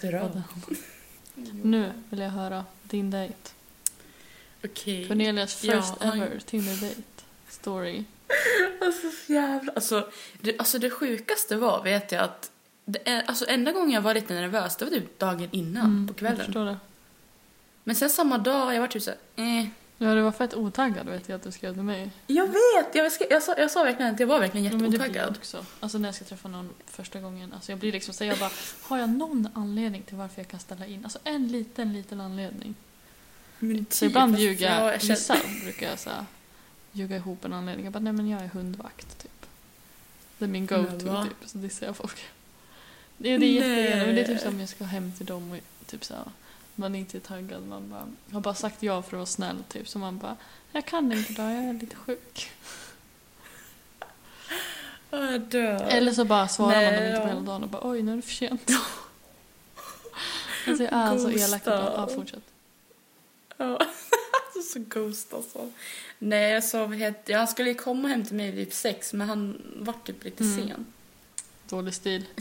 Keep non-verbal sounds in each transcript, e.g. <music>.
Röd. podden. Nu vill jag höra din dejt. Okej. Cornelias first Ja, ever Tinder-date story. Alltså så jävla... Alltså det, alltså det sjukaste var, vet jag, att det är, alltså enda gången jag var lite nervös, det var typ dagen innan Mm, på Jag kvällen. förstår det. Men sen samma dag, jag var typ så här, eh. Ja, du var fett otaggad vet jag att du skrev till mig. Jag vet! Jag, skrev, jag, sa, jag sa verkligen att jag var verkligen Ja, men det jätteotaggad. också. Alltså när jag ska träffa någon första gången. Alltså jag blir liksom så jag bara, har jag någon anledning till varför jag kan ställa in? Alltså en liten, liten anledning. Men Så typ, ibland ljuger jag känner- vissa brukar jag så här, ljuga ihop en anledning. Jag bara, nej men jag är hundvakt typ. Det är min go-to typ, så dissar jag folk. Det, det är jättegärna, men det är typ som jag ska hem till dem och typ så här, man är inte taggad, man bara, har bara sagt ja för att vara snäll typ. Så man bara, jag kan inte idag, jag är lite sjuk. Jag dör. Eller så bara svarar man Nej, dem inte på ja. hela dagen och bara, oj nu är det för sent. alltså jag är så elak ibland. Ja, fortsätt. Ja. <laughs> Så ghost alltså. Nej, så vad heter, han skulle ju komma hem till mig vid sex, men han var typ lite Mm. sen. Dålig stil. <laughs>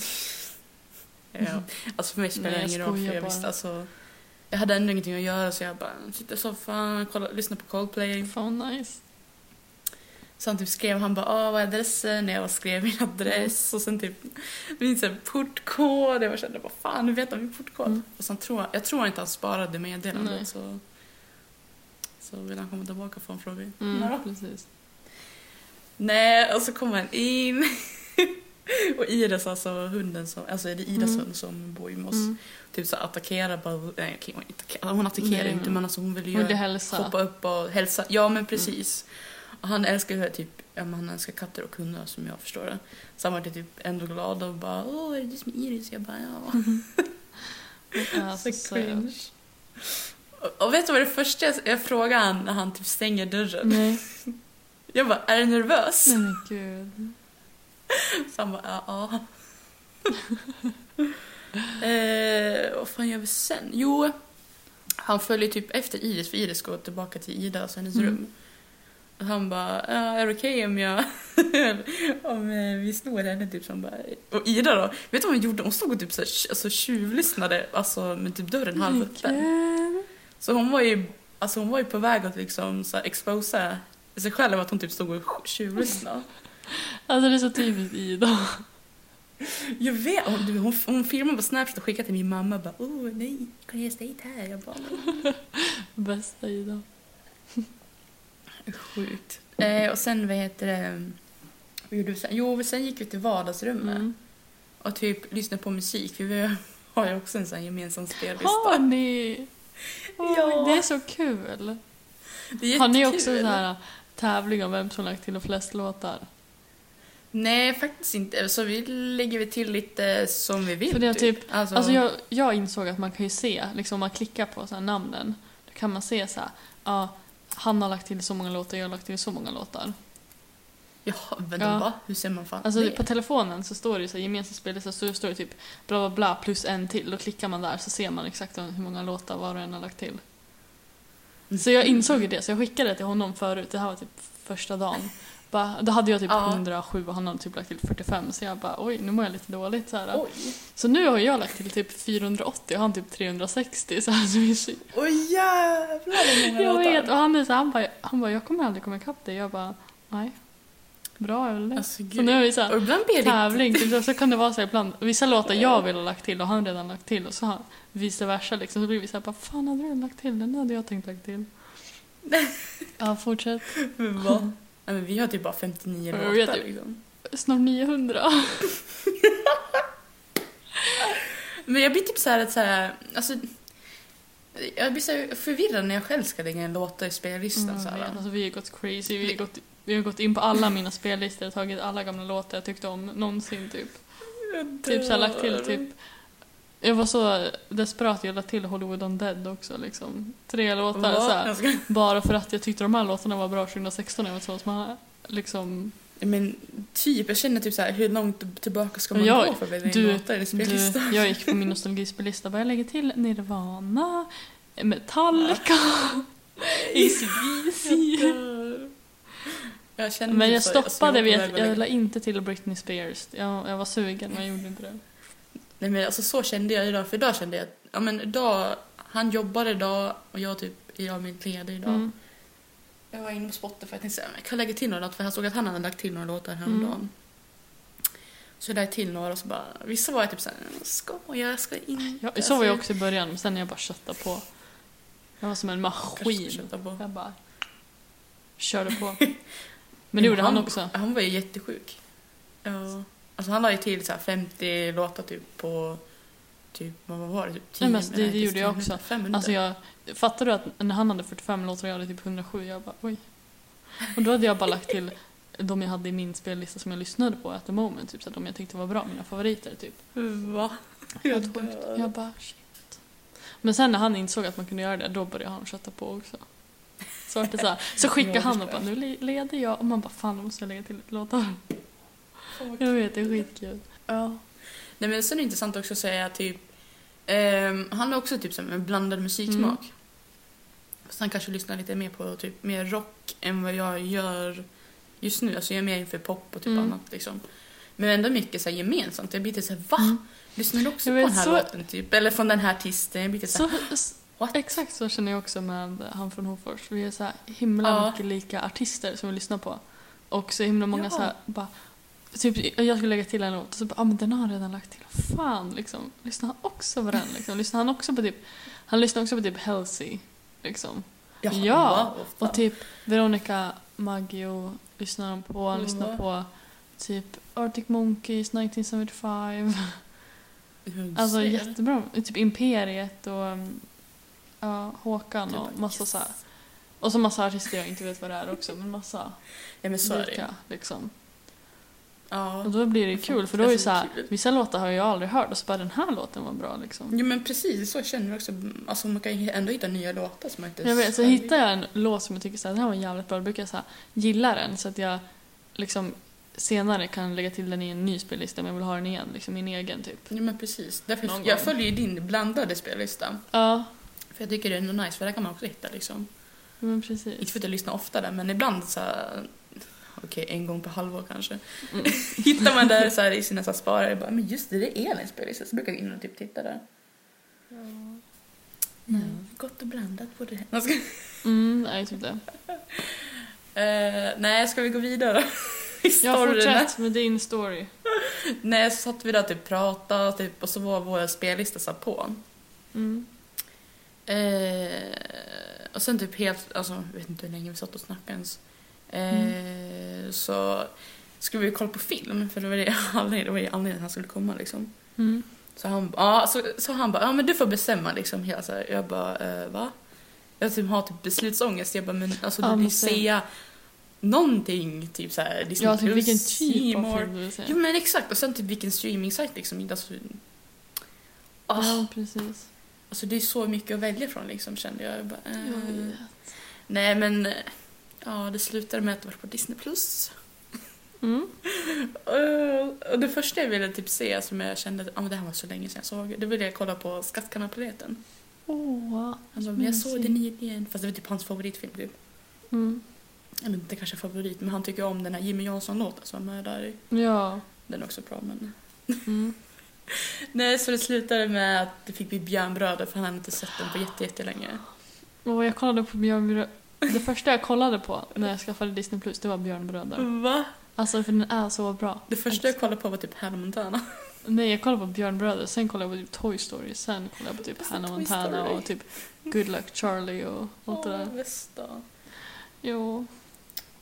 Ja. Alltså för mig spelar det jag ingen roll, för jag bara. visste alltså... Jag hade ändå ingenting att göra så jag bara sitter i soffan, kollar, lyssnar på Coldplay. Fan nice. Så han typ skrev, han bara ah, vad är adressen? Jag bara skrev min adress och sen typ min så här portkod. Jag bara kände vad fan, nu vet han min portkod. Mm. Och sen tror jag, jag tror inte han sparade meddelandet Nej. så... Så vill han komma tillbaka får han fråga. Mm, precis. Nej, och så kommer han in. <laughs> <laughs> och Iris, alltså hunden som, alltså är det Idas Mm. hund som bor med oss, Mm. typ så attackerar bara, nej okej hon, attackerar, hon attackerar Nej, inte men- alltså hon vill ju Hon vill hälsa. hoppa upp och hälsa. Ja men precis. Och han älskar ju typ, ja han älskar katter och hundar som jag förstår det. Så han var typ ändå glad och bara åh är det du som är Iris? Jag bara ja. <laughs> Är <laughs> så Så cringe. och vet du vad det första jag, jag frågar han när han typ stänger dörren? Nej. Jag bara är du nervös? Nej men gud. Så han bara, ja. <laughs> eh, vad fan gör vi sen? Jo, han följer typ efter Iris, för Iris går tillbaka till Ida och hennes Mm. rum. Och han bara, är det okej om jag, <laughs> om eh, vi snor henne typ som bara, och Ida då, vet du vad hon gjorde? Hon stod och typ så här, alltså, tjuvlyssnade, alltså med typ dörren halvöppen. Gud. Så hon var ju, alltså hon var ju på väg att liksom så här, exposa sig själv att hon typ stod och tjuvlyssnade. Alltså det är så typiskt Ida. Jag vet, hon, du, hon, hon filmade på Snapchat och skickade till min mamma och bara åh nej, kan jag dejt här? Jag bara Bästa Ida. sjukt. Eh, och sen vad heter det, vad gjorde vi sen? Jo, sen gick vi till vardagsrummet Mm. och typ lyssnade på musik. För vi <laughs> har ju också en sån gemensam spellista. Har ni? Ja. Det är så kul. Det är Har ni jättekul. också så här tävling om vem som lagt till flest låtar? Nej, faktiskt inte. Så vi lägger vi till lite som vi vill. För det är typ- Alltså, Alltså jag, jag insåg att man kan ju se, liksom om man klickar på så här namnen, då kan man se så här, ja, han har lagt till så många låtar, jag har lagt till så många låtar. Jaha, vänta, Ja. va? Hur ser man fan Alltså det? på telefonen så står det så här, gemensam spellista, så står det typ bla bla bla plus en till. Då klickar man där så ser man exakt hur många låtar var och en har lagt till. Så jag insåg ju det, så jag skickade det till honom förut, det här var typ första dagen. Bara, då hade jag typ Ja. 107 och han hade typ lagt till 45 så jag bara oj nu mår jag lite dåligt så här. Oj, Så nu har jag lagt till typ 480 och han typ 360 så alltså, vi är så oj jävlar hur många Jag låtar. vet, och han är så han bara, han bara jag kommer aldrig komma ikapp dig. Jag bara nej. Bra det. Alltså, så nu är vi så Och här, ibland blir det lite... tävling, typ, så- så kan det vara så här ibland. Vissa låtar jag vill ha lagt till och han redan lagt till och så har vice versa liksom. Så blir vi så här, bara fan hade du lagt till den? hade jag tänkt lagt till. <laughs> Ja, fortsätt. Men vad? Nej, men vi har typ bara 59 Jag vet låtar ju. liksom. Snart 900. <laughs> Men jag blir typ så här att så här, alltså... Jag blir så förvirrad när jag själv ska lägga en låt i spellistan Mm, så här. alltså, vi har gått crazy. Vi har gått, vi har gått in på alla mina spellistor och tagit alla gamla låtar jag tyckte om någonsin typ. Typ så här, lagt till typ jag var så desperat, jag lade till Hollywood on Dead också liksom. Tre låtar Va? så här, Jag ska- bara för att jag tyckte de här låtarna var bra 2016 när jag var så små. Liksom, Men typ, jag känner typ så här, hur långt tillbaka ska man Jag- gå för att välja du- låtar i du, spellista? jag gick på min nostalgispellista bara jag lägger till Nirvana, Metallica, <laughs> ACDC. Jag. Jag Men typ jag stoppade att jag lägga- la inte till Britney Spears. Jag, jag var sugen men jag gjorde inte det. Nej men alltså så kände jag idag, för idag kände jag att, ja men idag, han jobbade idag och jag typ, jag har min ledig idag. Mm. Jag var inne på Spotify och tänkte men jag kan lägga till några låtar för jag såg att han hade lagt till några låtar häromdagen. Mm. Så jag lade till några och så bara, vissa var jag typ såhär, ska jag, jag ska inte. Ja, så var jag också i början men sen när jag bara köttade på. Jag var som en maskin. på. Jag bara körde på. <laughs> Men det gjorde han också. Han var ju jättesjuk. Ja. Alltså han la ju till så här 50 låtar typ på, typ, vad var det? Typ 10 Nej, men alltså, det- det gjorde jag också. Fem minuter. Alltså jag, fattar du att när han hade 45 låtar och jag hade typ 107, jag bara oj. Och då hade jag bara lagt till de jag hade i min spellista som jag lyssnade på at the moment, typ så att de jag tyckte var bra, mina favoriter typ. Va? Sjukt. Jag bara shit. Men sen när han insåg att man kunde göra det, då började han kötta på också. Så, det så, här. så skickade Jag han och bara nu le- leder jag och man bara fan nu måste jag lägga till lite låtar. Jag vet, det är skitkul. Ja. Nej men sen är det intressant också att säga typ, ehm, han har också typ så här med blandad musiksmak. Mm. Så han kanske lyssnar lite mer på typ mer rock än vad jag gör just nu. Alltså jag är mer inför pop och typ Mm. annat liksom. Men ändå mycket så här gemensamt. Jag blir lite såhär, va? Mm. Lyssnar du också Jag på vet, den här så- låten typ? Eller från den här artisten? Jag blir lite såhär, Så, what? exakt så känner jag också med han från Hofors. Vi är så här himla Ja. mycket lika artister som vi lyssnar på. Och så himla många Ja. så här bara Typ, jag skulle lägga till en låt och så bara, ah, men den har han redan lagt till. Fan liksom. Lyssnar han också på den liksom? Lyssnar han också på typ, han lyssnar också på typ Halsey. Liksom. Jaha, Ja, fan. Och typ Veronica Maggio lyssnar han på. Han Mm, lyssnar på typ Arctic Monkeys 1975. Hur Alltså ser. jättebra. Typ Imperiet och um, ja, Håkan Typ, och massa yes. så här. Och så massa artister jag inte vet vad det är också, men massa Ja men så är det liksom. Ja. Och då blir det kul, för då är det så här, vissa låtar har jag aldrig hört och så bara den här låten var bra liksom. Jo men precis, så känner jag också. Alltså man kan ändå hitta nya låtar som man inte Jag vet, så hittar jag en låt som jag tycker så här, den här var jävligt bra, då brukar jag så här, gilla den så att jag liksom senare kan lägga till den i en ny spellista om jag vill ha den igen, liksom min egen typ. Jo men precis. Därför Någon jag gång. följer ju din blandade spellista. Ja, För jag tycker det är ändå nice, för där kan man också hitta liksom. men Inte precis. för att jag lyssnar ofta där, men ibland så här, Okej, en gång per halvår kanske. Mm. <laughs> Hittar man där så här, i sina så här sparare, bara, men just det, det är Elins spellista. Så brukar jag in och typ titta där. Mm. Gott och blandat på det. <laughs> Mm, nej, typ det. <laughs> Eh, nej, ska vi gå vidare? I Jag storyn? fortsätt med din story. Nej, så satt vi där och typ pratade typ, och så var vår spellista satt på. Mm. Eh, och sen typ helt, alltså jag vet inte hur länge vi satt och snackade ens. Så skulle vi kolla på film, för det var det <laughs> anledningen, det var ju anledningen han skulle komma liksom. Mm. Så han, ja, så, så han bara, ja men du får bestämma liksom. Hela så här. Jag bara, eh, va? Jag typ har typ beslutsångest. Jag bara, men alltså Ja, du vill sen- säga någonting, typ så här, Disney Ja, typ Plus, vilken typ av film du vill säga. Jo men exakt, och sen typ vilken streaming-sajt liksom. inte Alltså, ah, Ja, precis. alltså det är så mycket att välja från liksom kände jag. jag bara, eh, Jag nej men, eh, ja det slutade med att det var på Disney Plus. Mm. <laughs> Eh, och det första jag ville typ se som jag kände att ah, men det här var så länge sedan jag såg, det ville jag kolla på Skattkammarplaneten. Åh, Han bara, så men jag såg mysigt. nyligen, fast det var typ hans favoritfilm typ. Mm. Eller inte kanske favorit, men han tycker om den här Jimmy Jansson-låten som är där i. Ja. Den är också bra men... Mm. <laughs> Nej, så det slutade med att det fick bli Björnbröder för han hade inte sett den på jätte, jättelänge. Och jag kollade på Björnbröder. Det första jag kollade på när jag skaffade Disney Plus det var Björnbröder. Va? Alltså för den är så bra. Det första jag kollade på var typ Hannah Montana. <laughs> Nej, jag kollade på Björnbröder, sen kollade jag på typ Toy Story, sen kollade jag på typ Alltså, Hannah Montana och typ Good Luck Charlie och allt det Åh, där. bästa. Jo.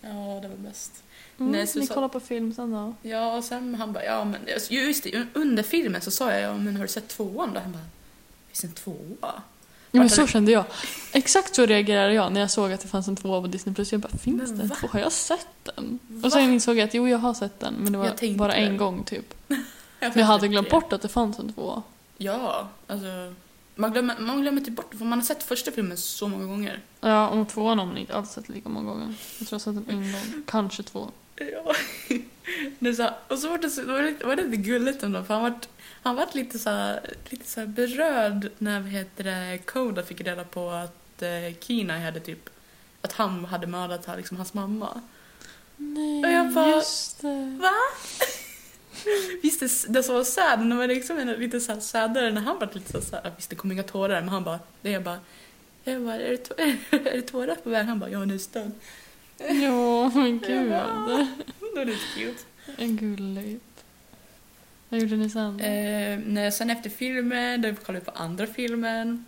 Ja, det var bäst. Mm, Nej, så ni så- kollar på film sen då? Ja, och sen han bara, ja men just det, under filmen så sa jag, ja men har du sett tvåan då? Han bara, finns en tvåa? Ja, men Vart så kände jag. Exakt så reagerade jag när jag såg att det fanns en tvåa på Disney Plus. Jag bara, finns Men det en tvåa? Har jag sett den? Va? Och sen insåg jag att jo, jag har sett den, men det var bara en det. gång typ. <laughs> Jag, Men jag hade glömt det. bort att det fanns en tvåa. Ja, alltså. Man glömmer, man glömmer typ bort för man har sett första filmen så många gånger. Ja, och tvåan har man inte alls sett lika många gånger. Jag tror jag har sett den en gång, kanske två. <laughs> Ja. Det så, här- och så var det, så, var det, var det lite gulligt ändå, för han var, han var lite så här, lite så berörd när vad heter det, Koda fick reda på att eh, Kina hade typ, att han hade mördat här, liksom, hans mamma. Nej, Och jag bara- just det. Va? <laughs> Visst, det, det som var sad, när man liksom är lite så här sadare när han var lite så här, visst det kom inga tårar, men han bara, det är bara, jag bara, är det, tå- <laughs> är det tårar på väg? Han bara, ja nästan. Ja, men gud. Ja. Är det lite cute. En gulligt. Vad gjorde ni sen? Eh, nej, sen efter filmen, då kollade vi på andra filmen.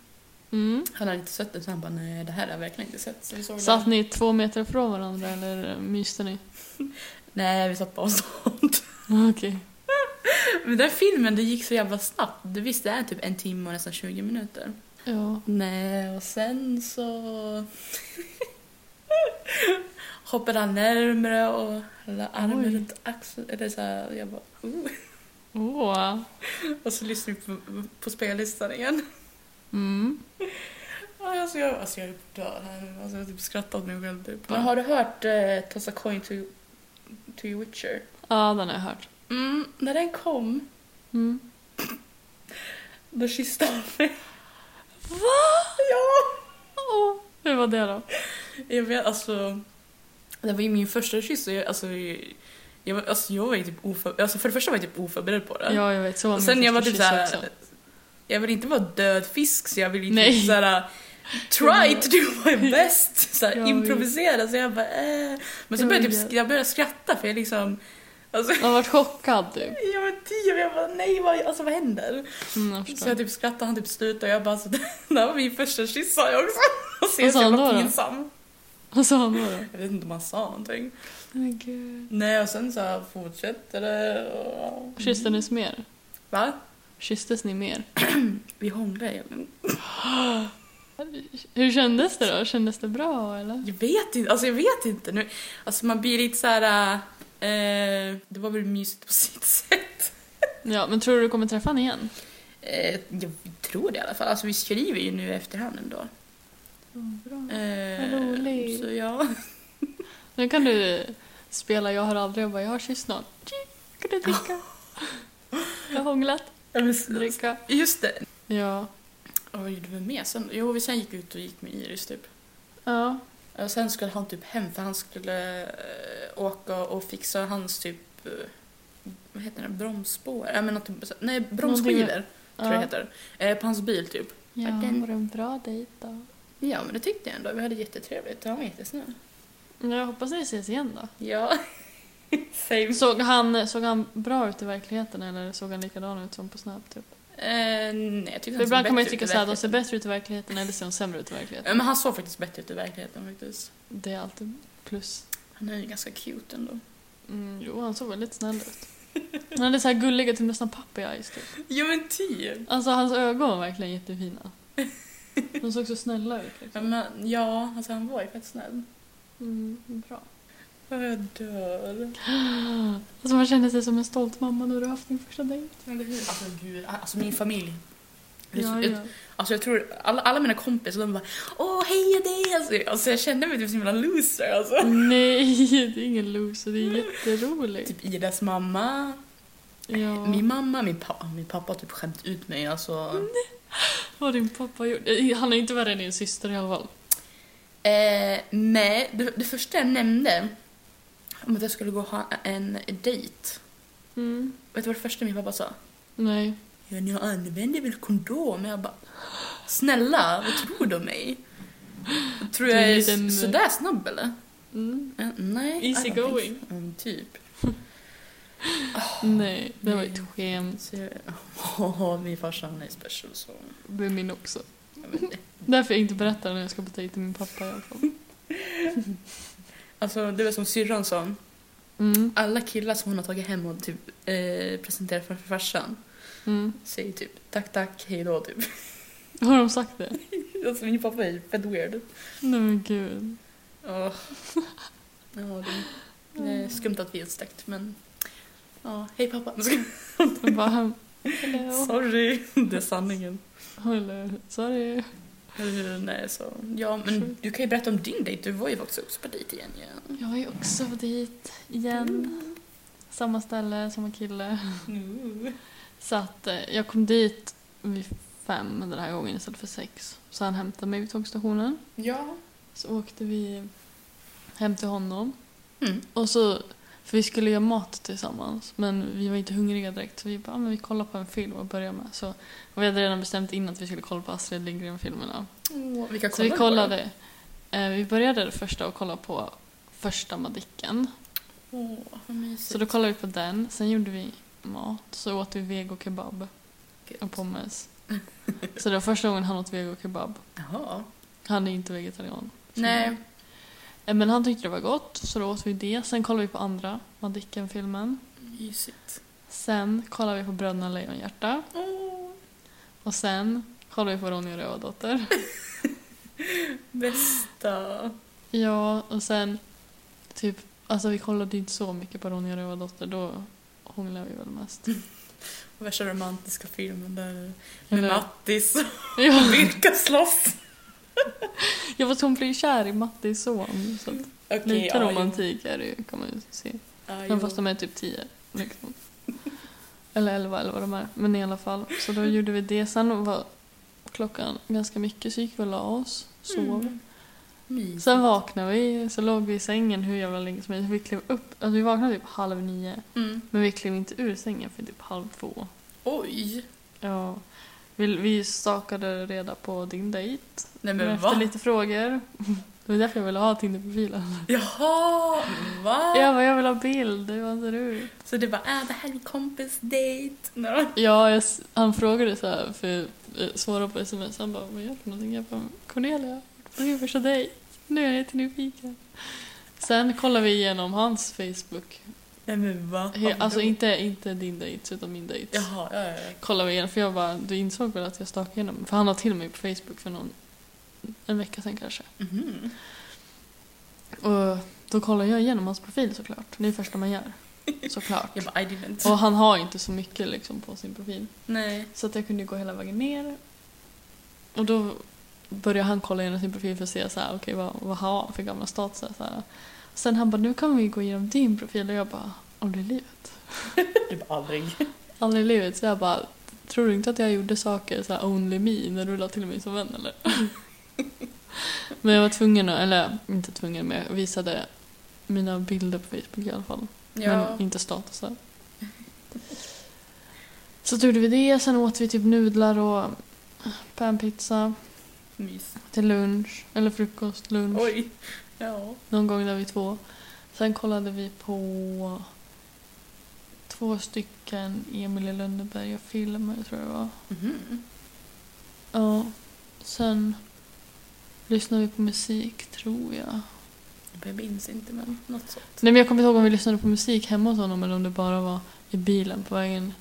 Mm. Han hade inte sett den, så han bara, nej det här har jag verkligen inte sett. Så vi såg Satt den. ni två meter från varandra eller myste ni? <laughs> Nej, vi satt på avstånd. Okej. <laughs> Men den filmen, det gick så jävla snabbt. Du visst, det är typ en timme och nästan 20 minuter. Ja. Nej, och sen så <laughs> hoppade han närmare och la armen runt axeln. Eller så här, jag bara, uh. Åh. Och så lyssnade vi på, på spellistan igen. Mm. Alltså jag, alltså jag dör här nu. Alltså jag har typ skrattat åt mig själv typ. Men har du hört eh, Toss a coin to, to your Witcher? Ja, den har jag hört. Mm, när den kom, Mm. då kysste han mig. Va? Ja! Åh. Hur var det då? Jag vet, alltså... Det var ju min första kyss alltså, jag, var- alltså, jag var ju typ oför, alltså för det första var jag typ oförberedd på det. Ja, jag vet. Så var och sen jag var typ såhär, också. jag vill inte vara död fisk så jag vill ju typ såhär try to do my <laughs> best, såhär, Jag improvisera så jag bara äh. Men så började jag, typ, jag började skratta för jag liksom, alltså, Jag har varit chockad typ. jag var tio jag bara nej vad, alltså, vad händer? Mm, jag Så jag typ skrattade, han typ slutade och jag bara så <laughs> det här var min första kyss sa jag också. <laughs> Och så Vad sa han då då? pinsam. Vad sa han då? då? Jag vet inte om han sa någonting. Men gud. Nej, och sen så här fortsätter det och... Kysstes ni mer? Va? Kysstes ni mer? Vi hånglade ju. Hur kändes det då? Kändes det bra eller? Jag vet inte, alltså jag vet inte nu. Alltså man blir lite så här. Eh, det var väl mysigt på sitt sätt. Ja, men tror du du kommer träffa honom igen? Eh, jag tror det i alla fall. Alltså vi skriver ju nu i efterhand ändå. bra. Eh, Vad roligt. Så ja. Nu kan du spela Jag har aldrig och bara Jag har kysst någon. Kan du dricka? Jag har hånglat. Men- Dricka. Just det. Ja. Och vad gjorde vi mer sen? Jo, vi sen gick ut och gick med Iris typ. Ja. Och sen skulle han typ hem för han skulle eh, åka och fixa hans typ, eh, vad heter det, bromsspår? Jag menar typ, nej, bromsskivor tror jag ja. heter. Eh, på hans bil typ. Ja, Den- var det en bra dejt då? Ja, men det tyckte jag ändå. Vi hade jättetrevligt. Han var jättesnäll. Jag hoppas ni ses igen då. Ja. <laughs> Same. Såg han, såg han bra ut i verkligheten eller såg han likadan ut som på Snap typ? Eh, nej, jag tyckte För han såg ibland kan man ju tycka såhär, de ser bättre ut i verkligheten eller ser de sämre ut i Ja, verkligheten. Men han såg faktiskt bättre ut i verkligheten faktiskt. Det är alltid plus. Han är ju ganska cute ändå. Mm, jo, han såg väldigt snäll ut. Han hade så här gulliga, typ nästan puppy eyes typ. Ja men typ. Alltså hans ögon var verkligen jättefina. De såg så snälla ut Ja, liksom. men, ja alltså han var ju faktiskt snäll. Mm, bra. Jag dör. <gasps> Alltså man känner sig som en stolt mamma när du har haft din första dejt. Eller hur? Alltså gud, alltså min familj. Ja, ja. Alltså jag tror, alla, alla mina kompisar de bara Åh hej det alltså, alltså jag kände mig typ som en loser alltså. Nej, <laughs> det är ingen loser, det är jätteroligt. Typ Idas mamma, Ja. min mamma, min pappa, min pappa har typ skämt ut mig alltså. <gasps> Vad har din pappa gjort? Eh, Han är inte värre än din syster i alla fall. Eh, nej, det, det första jag nämnde om att jag skulle gå och ha en dejt. Mm. Vet du vad det första min pappa sa? Nej. Ja, ni använder väl kondom? Jag bara, snälla, vad tror du om mig? Tror jag är liten- sådär snabb eller? Mm. Eh, nej. Easy going. Mm, typ. <laughs> Nej, det var nej. ett skämt. Jag, <laughs> min farsa han är special så. Det är min också. Därför jag inte berättar när jag ska på dejt till min pappa i alla fall. Alltså det var som syrran sa. Mm. Alla killar som hon har tagit hem och typ eh, presenterat för farsan Mm. säger typ tack tack, hej då typ. Har de sagt det? <laughs> Alltså min pappa är fett weird. Nej men gud. Åh. Ja, det, är skumt att vi är släkt men ja, hej pappa. <laughs> Bara, hello. Sorry, det är sanningen. Hello. Sorry. Eh, Nej, så. Ja, men du kan ju berätta om din dejt. Du var ju faktiskt också på dejt igen. Ja. Jag är också på dejt igen. Samma ställe, samma kille. Mm. Så att eh, jag kom dit vid fem den här gången istället för sex. Så han hämtade mig vid tågstationen. Ja. Så åkte vi hem till honom. Mm. Och så, för vi skulle göra mat tillsammans men vi var inte hungriga direkt så vi bara, "Ah, men vi kollar på en film och börjar med. Så, och vi hade redan bestämt innan att vi skulle kolla på Astrid Lindgren-filmerna. Åh, vilka Så vi kollade kollade, eh, vi började det första och kolla på första Madicken. mysigt. Så då kollade vi på den, sen gjorde vi mat, så åt vi vego kebab Gött. och pommes. <laughs> Så det var första gången han åt vego kebab. Jaha. Han är inte vegetarian. Nej. Eh, Men han tyckte det var gott, så då åt vi det. Sen kollade vi på andra Madicken-filmen. Mysigt. Sen kollade vi på Bröderna Lejonhjärta. Åh, Och sen kollade vi på Ronja Rövardotter. <laughs> bästa. Ja, och sen typ, alltså vi kollade inte så mycket på Ronja Rövardotter, då hånglade vi väl mest. <laughs> Värsta romantiska filmen där med Eller- Mattis Ja, och Birka slåss. <laughs> jag var hon blir kär i Mattis son, så att Okej, lite ja, romantik är det ju, kan man ju se. Ja, Men fast de är typ 10. Liksom. Eller 11 eller vad de är. Men i alla fall. Så då gjorde vi det. Sen var klockan ganska mycket så gick vi och la oss. Sov. Mm. Mysigt. Sen vaknade vi, så låg vi i sängen hur jävla länge som helst. Vi klev upp, alltså vi vaknade typ halv nio. Mm. Men vi klev inte ur sängen för typ halv två. Oj. Ja. Vi, vi stakade reda på din dejt. Nej Men efter va? lite frågor. Det var därför jag ville ha Tinder-profilen. Jaha, va? Jag bara, jag vill ha bild, vad ser du? Så det var äh, det här är kompis date. <laughs> No. Ja, jag, han frågade så här för eh, svara på sms. Han bara, vad gör du för någonting? Jag bara, Cornelia, på din första dejt. Nu är jag lite nyfiken. Sen kollade vi igenom hans Facebook. Nej men va? Alltså inte, inte din dejt, utan min dejt. Jaha, ja, ja. ja. Kollade vi igenom, för jag bara, du insåg väl att jag stakade igenom? För han har till mig på Facebook för någon, en vecka sedan kanske. Mhm. Och då kollar jag igenom hans profil såklart. Det är det första man gör. <laughs> Såklart. Jag bara I didn't. Och han har inte så mycket liksom på sin profil. Nej. Så att jag kunde gå hela vägen ner. Och då började han kolla igenom sin profil för att se så här, okej, vad, vad har han för gamla statusar. Så här. Sen han bara, nu kan vi gå igenom din profil och jag bara, aldrig i livet. Du <laughs> bara aldrig. <laughs> Aldrig i livet. Så jag bara, tror du inte att jag gjorde saker så här only me när du la till mig som vän eller? <laughs> men jag var tvungen att, eller inte tvungen men jag visade mina bilder på Facebook i alla fall. Ja. Men inte statusar. Så gjorde vi det, sen åt vi typ nudlar och panpizza Mys. till lunch, eller frukost, lunch. Oj. Ja. Någon gång där vi två. Sen kollade vi på två stycken Emil i Lönneberga-filmer, tror jag det var. Mhm. Ja. Sen lyssnade vi på musik, tror jag. Jag minns inte men något sånt. Nej men jag kommer inte ihåg om vi lyssnade på musik hemma hos honom eller om det bara var i bilen på vägen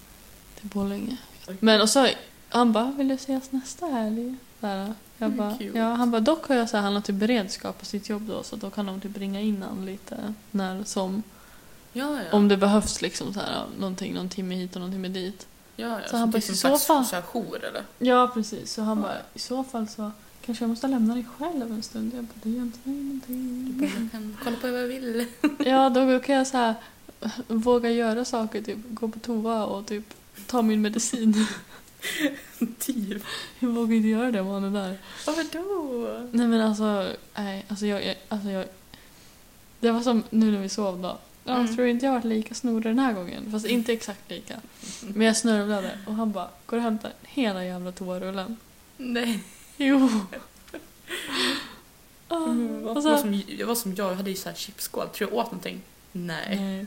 till Borlänge. Men och så, han bara, vill du ses nästa helg? Där. Jag bara, ja, han bara, dock har jag så här, han har typ beredskap på sitt jobb då så då kan de typ ringa in han lite när som, Ja, ja. om det behövs liksom så här, någonting, någon timme hit och någon timme dit. ja, ja. Så han bara, i så fall- Så här jour eller? Ja precis, så han Ja. bara, i så fall så kanske jag måste lämna dig själv en stund. Jag bara, det gör inte mig Du någonting. bara, jag kan kolla på vad jag vill. <laughs> Ja, då kan jag så här våga göra saker, typ gå på toa och typ ta min medicin. <laughs> typ. Jag vågar inte göra det om han är där. Varför då? Nej men alltså, nej, alltså jag, jag, alltså jag... Det var som nu när vi sov då. Jag Mm. tror inte jag varit lika snorig den här gången. Fast inte exakt lika. Men jag snörvlade och han bara, går och hämtar hela jävla toarullen. Nej. Jo. <laughs> Ah, Mm, så, var som, var som jag, jag hade ju så här chipsskål. Tror jag åt någonting? Nej. nej.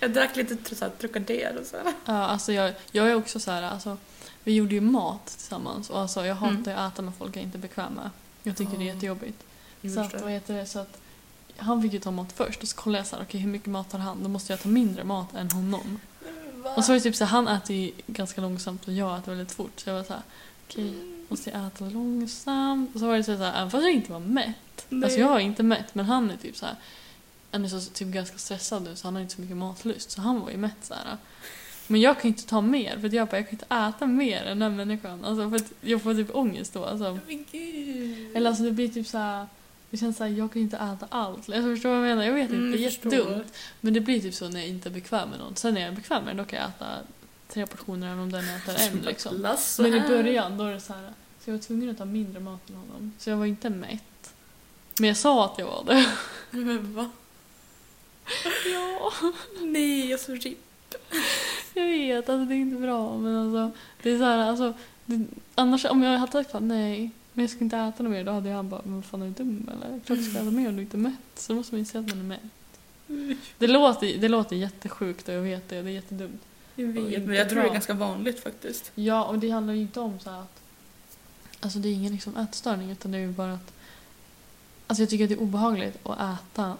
Jag drack lite Trocadero och så. Ja, alltså jag, jag är också så här, alltså, vi gjorde ju mat tillsammans och alltså, jag hatar Mm. att äta med folk jag inte är bekväm med. Jag tycker det är Oh. jättejobbigt. Så att, vad heter det, så att han fick ju ta mat först och så kollade jag så här, okej hur mycket mat har han? Då måste jag ta mindre mat än honom. Va? Och så var det typ så här, han äter ju ganska långsamt och jag äter väldigt fort. Så jag var så här, okej, måste jag äta långsamt? Och så var det så här, även fast jag inte var mätt. Nej. Alltså jag var inte mätt, men han är typ så här, han är så, typ ganska stressad nu så han har inte så mycket matlust. Så han var ju mätt så här. Men jag kan inte ta mer, för jag bara, jag kan inte äta mer än den människan. Alltså för jag får typ ångest då. Alltså. Men gud. Eller alltså det blir typ så här. Det känns såhär, jag kan inte äta allt. Alltså förstår du vad jag menar? Jag vet inte, Mm, det är jättedumt. Men det blir typ så när jag inte är bekväm med någon. Sen när jag är bekväm med den, då kan jag äta tre portioner även om den äter en <laughs> liksom. Lasse Men i är- början, då är det så här. Så jag var tvungen att ta mindre mat än honom. Så jag var inte mätt. Men jag sa att jag var det. <laughs> Men va? <laughs> Ja, Nej, jag så rip. Jag vet. Alltså det är inte bra. Men alltså, det är så här, alltså, det, annars om jag hade sagt att nej, men jag ska inte äta något mer, då hade jag bara, men vad fan är du dum eller? Klart du ska äta mer om du inte är mätt. Så då måste man inse att man är mätt. Det låter, det låter jättesjukt och jag vet det, det är jättedumt. Jag vet, men jag tror det är ganska vanligt faktiskt. Ja, och det handlar ju inte om så här att... Alltså det är ingen liksom ätstörning utan det är ju bara att... Alltså jag tycker att det är obehagligt att äta.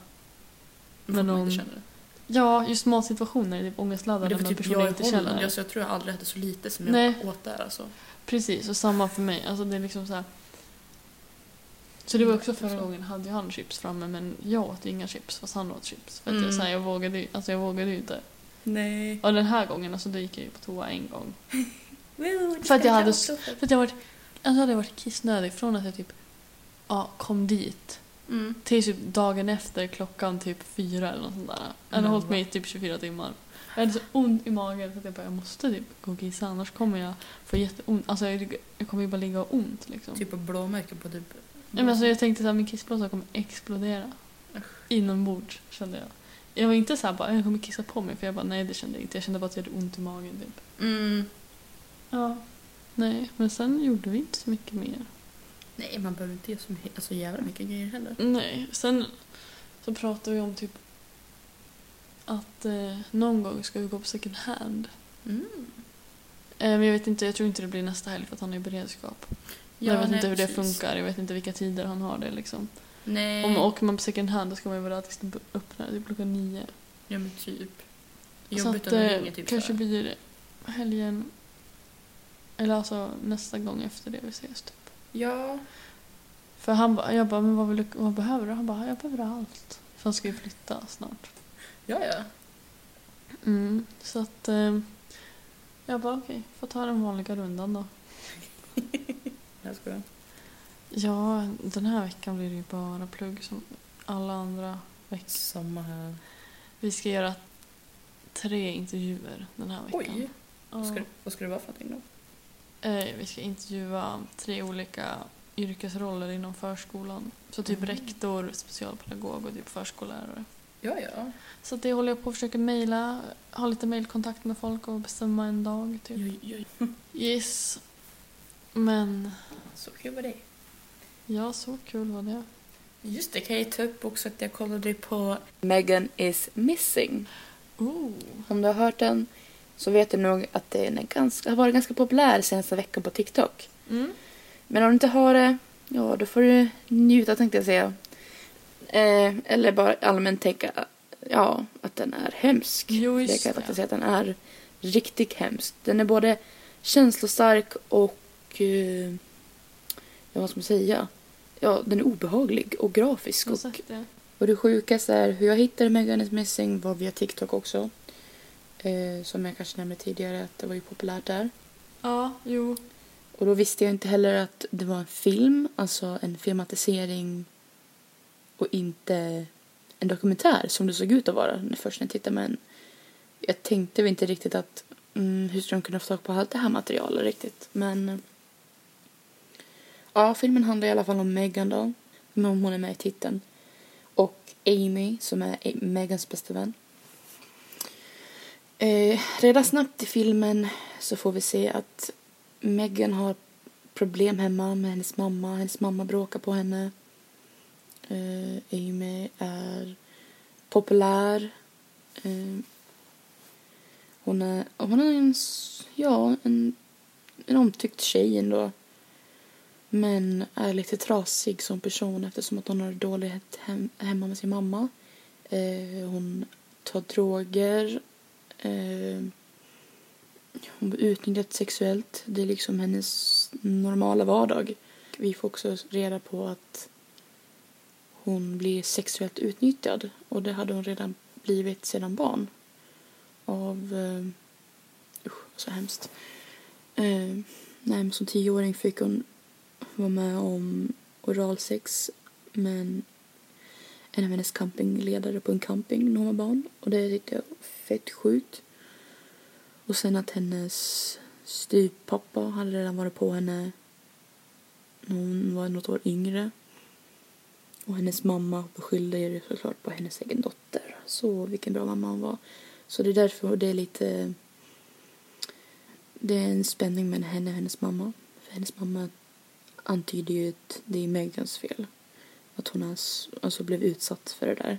Men Men man inte känner det. Ja, just matsituationer typ Det ångestladdade för när typ jag i inte Holland, känner. alltså, jag tror jag aldrig ätit så lite som jag Nej. åt där alltså. Precis, och samma för mig. Alltså det är liksom så här... Så det var också förra gången hade han chips framme men jag åt inga chips fast han åt chips. För att jag, Mm. så här, jag, vågade, alltså jag vågade ju inte. Nej. Och den här gången alltså, då gick jag ju på toa en gång. <laughs> För För att jag hade För att jag varit, alltså hade jag varit kissnödig från att jag typ ja, kom dit Mm. till typ dagen efter klockan typ fyra eller något sånt där. Jag hade Men hållit mig i typ 24 timmar. Jag hade så ont i magen så att jag bara, jag måste typ gå och kissa annars kommer jag få jätteont. Alltså jag, jag kommer ju bara ligga och ont liksom. Typ blåmärken på typ... Nej, men alltså, jag tänkte att min kissblåsa kommer explodera. Inombords kände jag. Jag var inte så här bara, jag kommer kissa på mig för jag bara, nej det kände jag inte. Jag kände bara att jag hade ont i magen typ. Mm. Ja. Nej, men sen gjorde vi inte så mycket mer. Nej, man behöver inte ge så mycket, alltså, jävla mycket grejer heller. Nej, sen så pratade vi om typ att eh, någon gång ska vi gå på second hand. Mm. Eh, men jag vet inte, jag tror inte det blir nästa helg för att han är i beredskap. jag vet nej, inte hur det precis. funkar, jag vet inte vilka tider han har det liksom. Nej. Om man åker man på second hand då ska man ju vara det öppnar, typ klockan nio. Ja men typ. så Jobbigt att om det det ringer typ kanske så blir helgen, eller alltså nästa gång efter det vi ses typ. Ja. För han bara, jag bara, men vad, vill du, vad behöver du? Han bara, jag behöver allt. För han ska ju flytta snart. Ja, ja. Mm, så att eh, jag bara okej, får ta den vanliga rundan då. <laughs> Jag skojar. Ja, den här veckan blir det ju bara plugg som alla andra veckor. Samma här. Vi ska göra tre intervjuer den här veckan. Oj. Vad ska, Ja. det, vad ska det vara för någonting då? Eh, vi ska intervjua tre olika yrkesroller inom förskolan. Så typ Mm. rektor, specialpedagog och typ förskollärare. Ja, ja. Så det håller jag på att försöka mejla, ha lite mejlkontakt med folk och bestämma en dag. Typ. Oj, oj, oj. Yes. Men Så kul var det. ja, så kul var det. Just det, kan jag ta upp också att jag kollade på Megan is missing. Oh. Om du har hört den så vet du nog att den är ganska, har varit ganska populär senaste veckan på TikTok. Mm. Men om du inte har det, ja då får du njuta tänkte jag säga. Eh, eller bara allmänt tänka ja, att den är hemsk. Jo, det just kan jag det. faktiskt säga att den är riktigt hemsk. Den är både känslostark och eh, ja, vad ska man säga? Ja, den är obehaglig och grafisk. Och, det. och det sjukaste är hur jag hittade Megan is missing var via TikTok också. Eh, som jag kanske nämnde tidigare att det var ju populärt där. Ja, jo. Och då visste jag inte heller att det var en film, alltså en filmatisering och inte en dokumentär som det såg ut att vara när- först när jag tittade. Men jag tänkte väl inte riktigt att mm, hur ska de kunna få tag på allt det här materialet riktigt. Men ja, filmen handlar i alla fall om Megan då. Men hon är med i titeln. Och Amy som är Megans bästa vän. Eh, redan snabbt i filmen så får vi se att Megan har problem hemma med hennes mamma. Hennes mamma bråkar på henne. Eh, Amy är populär. Eh, hon är, hon är en, ja, en, en omtyckt tjej ändå. Men är lite trasig som person eftersom att hon har dåligt hem, hemma med sin mamma. Eh, hon tar droger. Eh, hon blir utnyttjad sexuellt. Det är liksom hennes normala vardag. Vi får också reda på att hon blir sexuellt utnyttjad. Och det hade hon redan blivit sedan barn. Av... Eh, usch, så hemskt. Eh, nej, men som tioåring fick hon vara med om oralsex men en av hennes campingledare på en camping när hon var barn. Och det tyckte jag var fett sjukt. Och sen att hennes styvpappa hade redan varit på henne när hon var något år yngre. Och hennes mamma beskyllde ju såklart på hennes egen dotter. så vilken bra mamma hon var. Så det är därför det är lite... Det är en spänning mellan henne och hennes mamma. För hennes mamma antyder ju att det är Megans fel. Att hon ens, alltså blev utsatt för det där.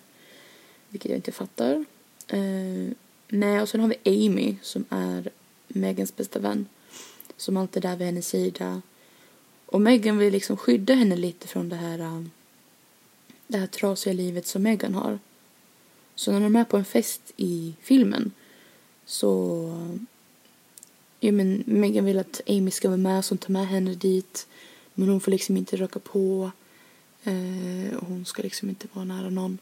Vilket jag inte fattar. Eh, nej, och sen har vi Amy som är Megans bästa vän. Som alltid är där vid hennes sida. Och Megan vill liksom skydda henne lite från det här, eh, det här trasiga livet som Megan har. Så när de är på en fest i filmen så ja, men Megan vill att Amy ska vara med så hon tar med henne dit. Men hon får liksom inte röka på. Eh, hon ska liksom inte vara nära någon.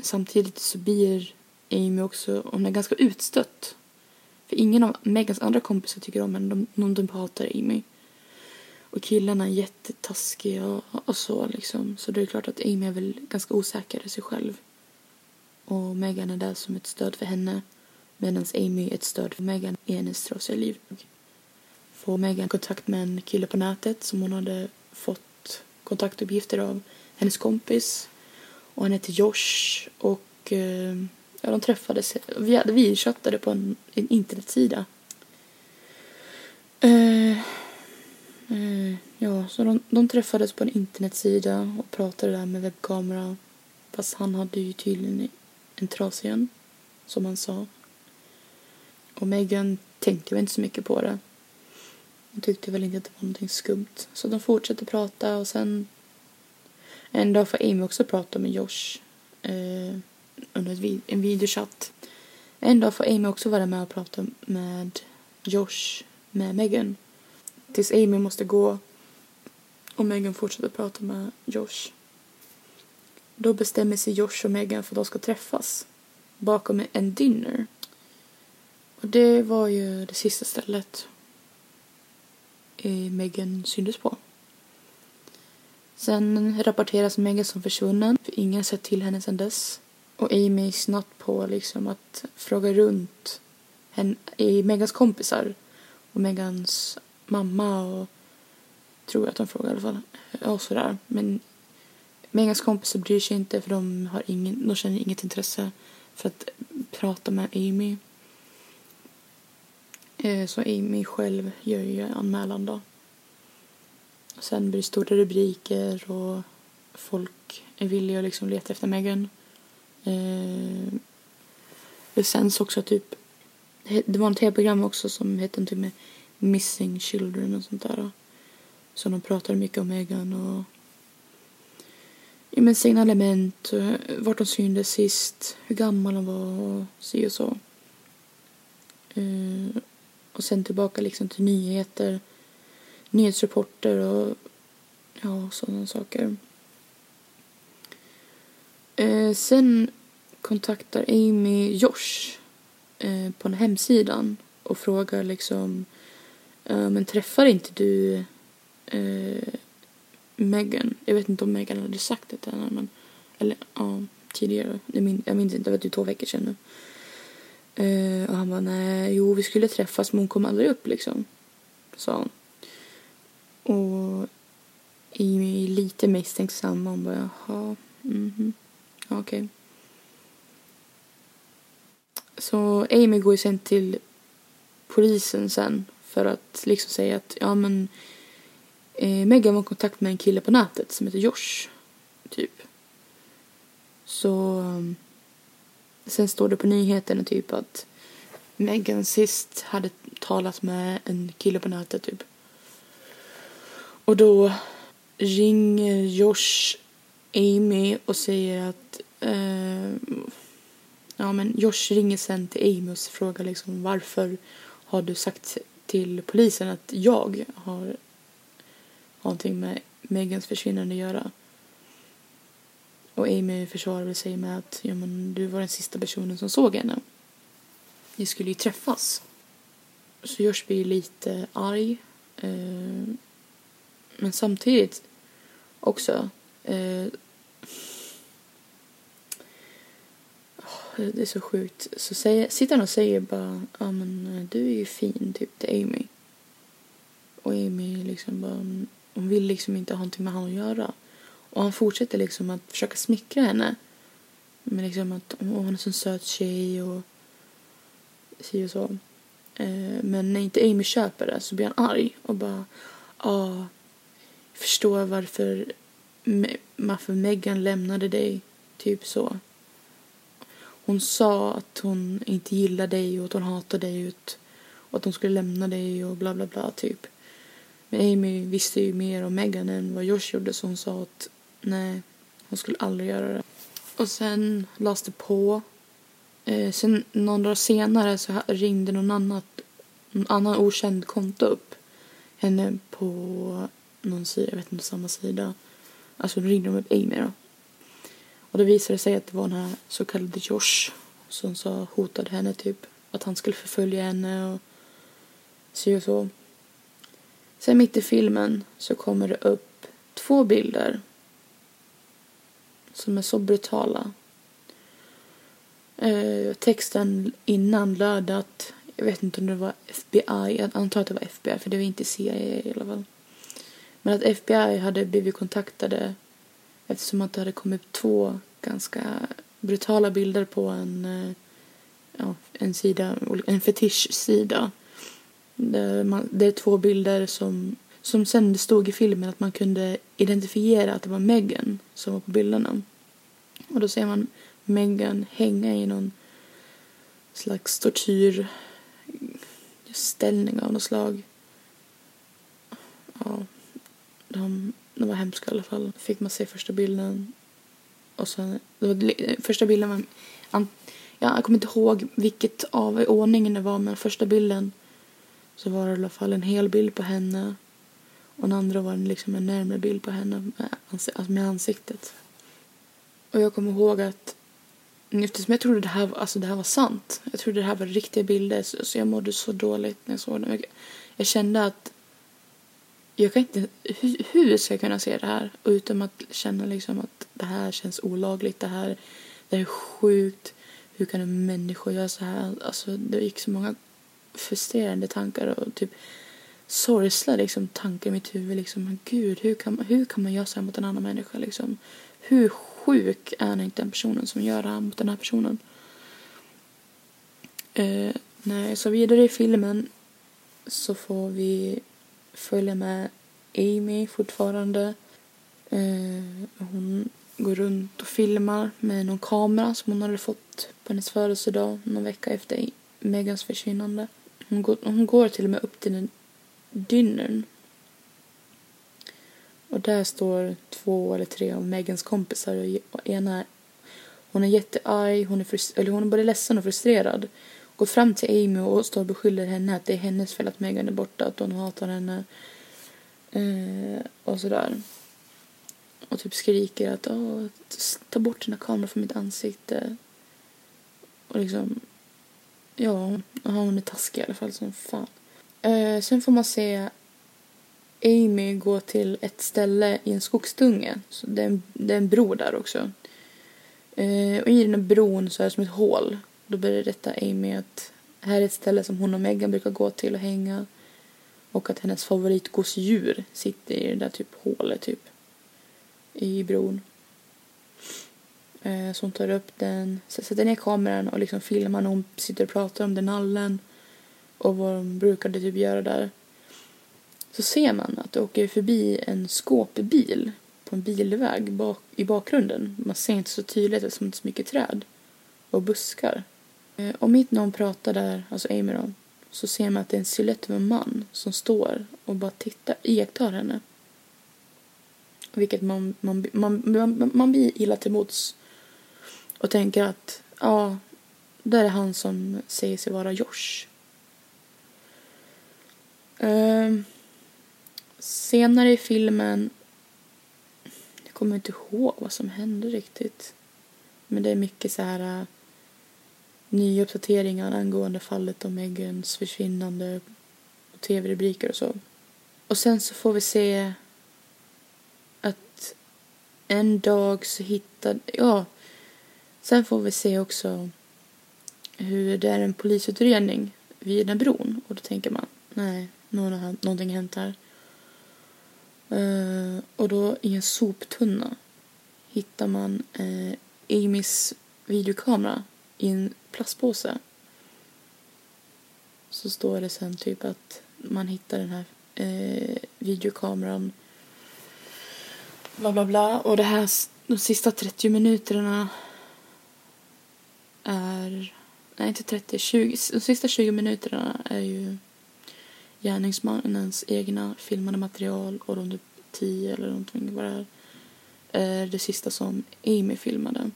Samtidigt så blir Amy också, hon är ganska utstött. För ingen av Megans andra kompisar tycker om henne, de, de, de hatar Amy. Och killarna är jättetaskiga och, och så liksom. Så det är klart att Amy är väl ganska osäker i sig själv. Och Megan är där som ett stöd för henne. Medan Amy är ett stöd för Megan i hennes trasiga liv. Får Megan kontakt med en kille på nätet som hon hade fått kontaktuppgifter av hennes kompis. Och han heter Josh. Och eh, ja, de träffades. Vi, vi chattade på en, en internetsida. Eh, eh, ja, så de, de träffades på en internetsida och pratade där med webbkamera. Fast han hade ju tydligen en trasigen, som han sa. Och Megan tänkte väl inte så mycket på det. Hon tyckte väl inte att det var någonting skumt. Så de fortsatte prata och sen en dag får Amy också prata med Josh eh, under vid en videochatt. En dag får Amy också vara med och prata med Josh med Megan. Tills Amy måste gå och Megan fortsätter prata med Josh. Då bestämmer sig Josh och Megan för att de ska träffas bakom en dinner. Och det var ju det sista stället Eh, Megan syntes på. Sen rapporteras Megan som försvunnen, för ingen har sett till henne sedan dess. Och Amy är snabbt på liksom att fråga runt henne, Megans kompisar och Megans mamma och tror jag att de frågar i alla fall. Och sådär. Men Megans kompisar bryr sig inte för de, har ingen, de känner inget intresse för att prata med Amy. Eh, så Amy själv gör ju anmälan då. Sen blir det stora rubriker och folk är villiga att liksom leta efter Megan. Det eh, sänds också typ, det var en tv-program också som hette typ med Missing Children och sånt där. Så de pratade mycket om Megan och ja, men signalement, vart hon syntes sist, hur gammal hon var och si och så. Eh, och sen tillbaka liksom till nyheter, nyhetsrapporter och ja, sådana saker. Eh, sen kontaktar Amy Josh eh, på den hemsidan och frågar liksom eh, men träffar inte du eh, Megan? Jag vet inte om Megan hade sagt det till henne men eller ja, tidigare. Jag minns, jag minns inte, det var typ två veckor sedan nu. Eh, och han bara, nej, jo vi skulle träffas men hon kom aldrig upp liksom. Sa han. Och Amy är lite misstänksam. Hon bara, jaha, mhm, mm okej. Okay. Så Amy går ju sen till polisen sen för att liksom säga att, ja men eh, Megan var i kontakt med en kille på nätet som heter Josh, typ. Så Sen står det på nyheterna typ att Megan sist hade talat med en kille på nätet typ. Och då ringer Josh Amy och säger att eh, ja men Josh ringer sen till Amy och frågar liksom varför har du sagt till polisen att jag har någonting med Megans försvinnande att göra. Och Amy försvarar sig med att ja, men, du var den sista personen som såg henne. Ni skulle ju träffas. Så Josh blir lite arg. Eh, men samtidigt också eh, det är så sjukt. Så säger, sitter han och säger bara, ja men eh, du är ju fin typ till Amy. Och Amy liksom bara, mm, hon vill liksom inte ha någonting med honom att göra. Och han fortsätter liksom att försöka smickra henne. Men liksom att åh, hon är en sån söt tjej och si och så. Eh, men när inte Amy köper det så blir han arg och bara ja, jag förstår varför, varför Megan lämnade dig. Typ så. Hon sa att hon inte gillar dig och att hon hatar dig och att hon skulle lämna dig och bla bla bla typ. Men Amy visste ju mer om Megan än vad Josh gjorde så hon sa att nej, hon skulle aldrig göra det. Och sen lades det på. Eh, sen någon dag senare så ringde någon annat, någon annan okänd konto upp henne på någon sida, jag vet inte, samma sida. Alltså då ringde de upp Amy då. Och då visade det sig att det var den här så kallade Josh som sa hotade henne typ att han skulle förfölja henne och så och så. Sen mitt i filmen så kommer det upp två bilder som är så brutala. Eh, texten innan löd att, jag vet inte om det var FBI, jag antar att det var FBI för det var inte CIA i alla fall. Men att FBI hade blivit kontaktade eftersom att det hade kommit två ganska brutala bilder på en, eh, ja, en sida, en fetischsida. Där man, det är två bilder som, som sen det stod i filmen att man kunde identifiera att det var Megan som var på bilderna. Och då ser man Megan hänga i någon slags tortyrställning av något slag. Ja, de, de var hemska i alla fall. Fick man se första bilden. Och sen, det var, första bilden var, an, ja, jag kommer inte ihåg vilket av ordningen det var men första bilden så var det i alla fall en hel bild på henne. Och den andra var liksom en närmare bild på henne med, ansi- alltså med ansiktet. Och jag kommer ihåg att eftersom jag trodde det här, alltså det här var sant. Jag trodde det här var riktiga bilder så, så jag mådde så dåligt när jag såg dem. Jag, jag kände att jag kan inte, hur, hur ska jag kunna se det här Utom att känna liksom att det här känns olagligt, det här, det här är sjukt. Hur kan en människa göra så här? Alltså det gick så många frustrerande tankar och typ sorgsla liksom tankar i mitt huvud liksom. Men gud, hur kan, man- hur kan man göra så här mot en annan människa liksom? Hur sjuk är inte den personen som gör det här mot den här personen? Eh, jag så vidare i filmen så får vi följa med Amy fortfarande. Eh, hon går runt och filmar med någon kamera som hon hade fått på hennes födelsedag någon vecka efter Megans försvinnande. Hon går, hon går till och med upp till den dinnern. Och där står två eller tre av Megans kompisar och, ena hon är jättearg, hon är, eller hon är både ledsen och frustrerad. Går fram till Amy och står och beskyller henne att det är hennes fel att Megan är borta, att hon hatar henne. Eh, och sådär. Och typ skriker att Åh, ta bort dina kameror från mitt ansikte. Och liksom, ja, hon är taskig i alla fall som fan. Eh, sen får man se Amy gå till ett ställe i en skogsdunge. Så det är en, det är en bro där också. Eh, och i den här bron så är det som ett hål. Då berättar Amy att här är ett ställe som hon och Megan brukar gå till och hänga. Och att hennes favoritgosedjur sitter i det där typ hålet typ. I bron. Eh, så hon tar upp den, sätter ner kameran och liksom filmar när hon sitter och pratar om den nallen. Och vad de brukade typ göra där. Så ser man att det åker förbi en skåpbil på en bilväg bak, i bakgrunden. Man ser inte så tydligt eftersom det är så mycket träd och buskar. Eh, och mitt när hon pratar där, alltså Amy då, så ser man att det är en silhuett av en man som står och bara tittar, iakttar henne. Vilket man, man, man, man, man blir illa till mods och tänker att ja, där är han som säger sig vara Josh. Ehm, senare i filmen, jag kommer inte ihåg vad som hände riktigt. Men det är mycket så här äh, nya uppdateringar angående fallet om Megans försvinnande och tv-rubriker och så. Och sen så får vi se att en dag så hittade, ja, sen får vi se också hur det är en polisutredning vid den här bron och då tänker man, nej, nu har hänt- någonting hänt här. Eh, och då i en soptunna hittar man eh, Amys videokamera i en plastpåse. Så står det sen typ att man hittar den här eh, videokameran bla bla bla och det här de sista 30 minuterna är nej inte 30, 20, de sista 20 minuterna är ju gärningsmannens egna filmade material och de typ 10 eller någonting vad det är är det sista som Amy filmade.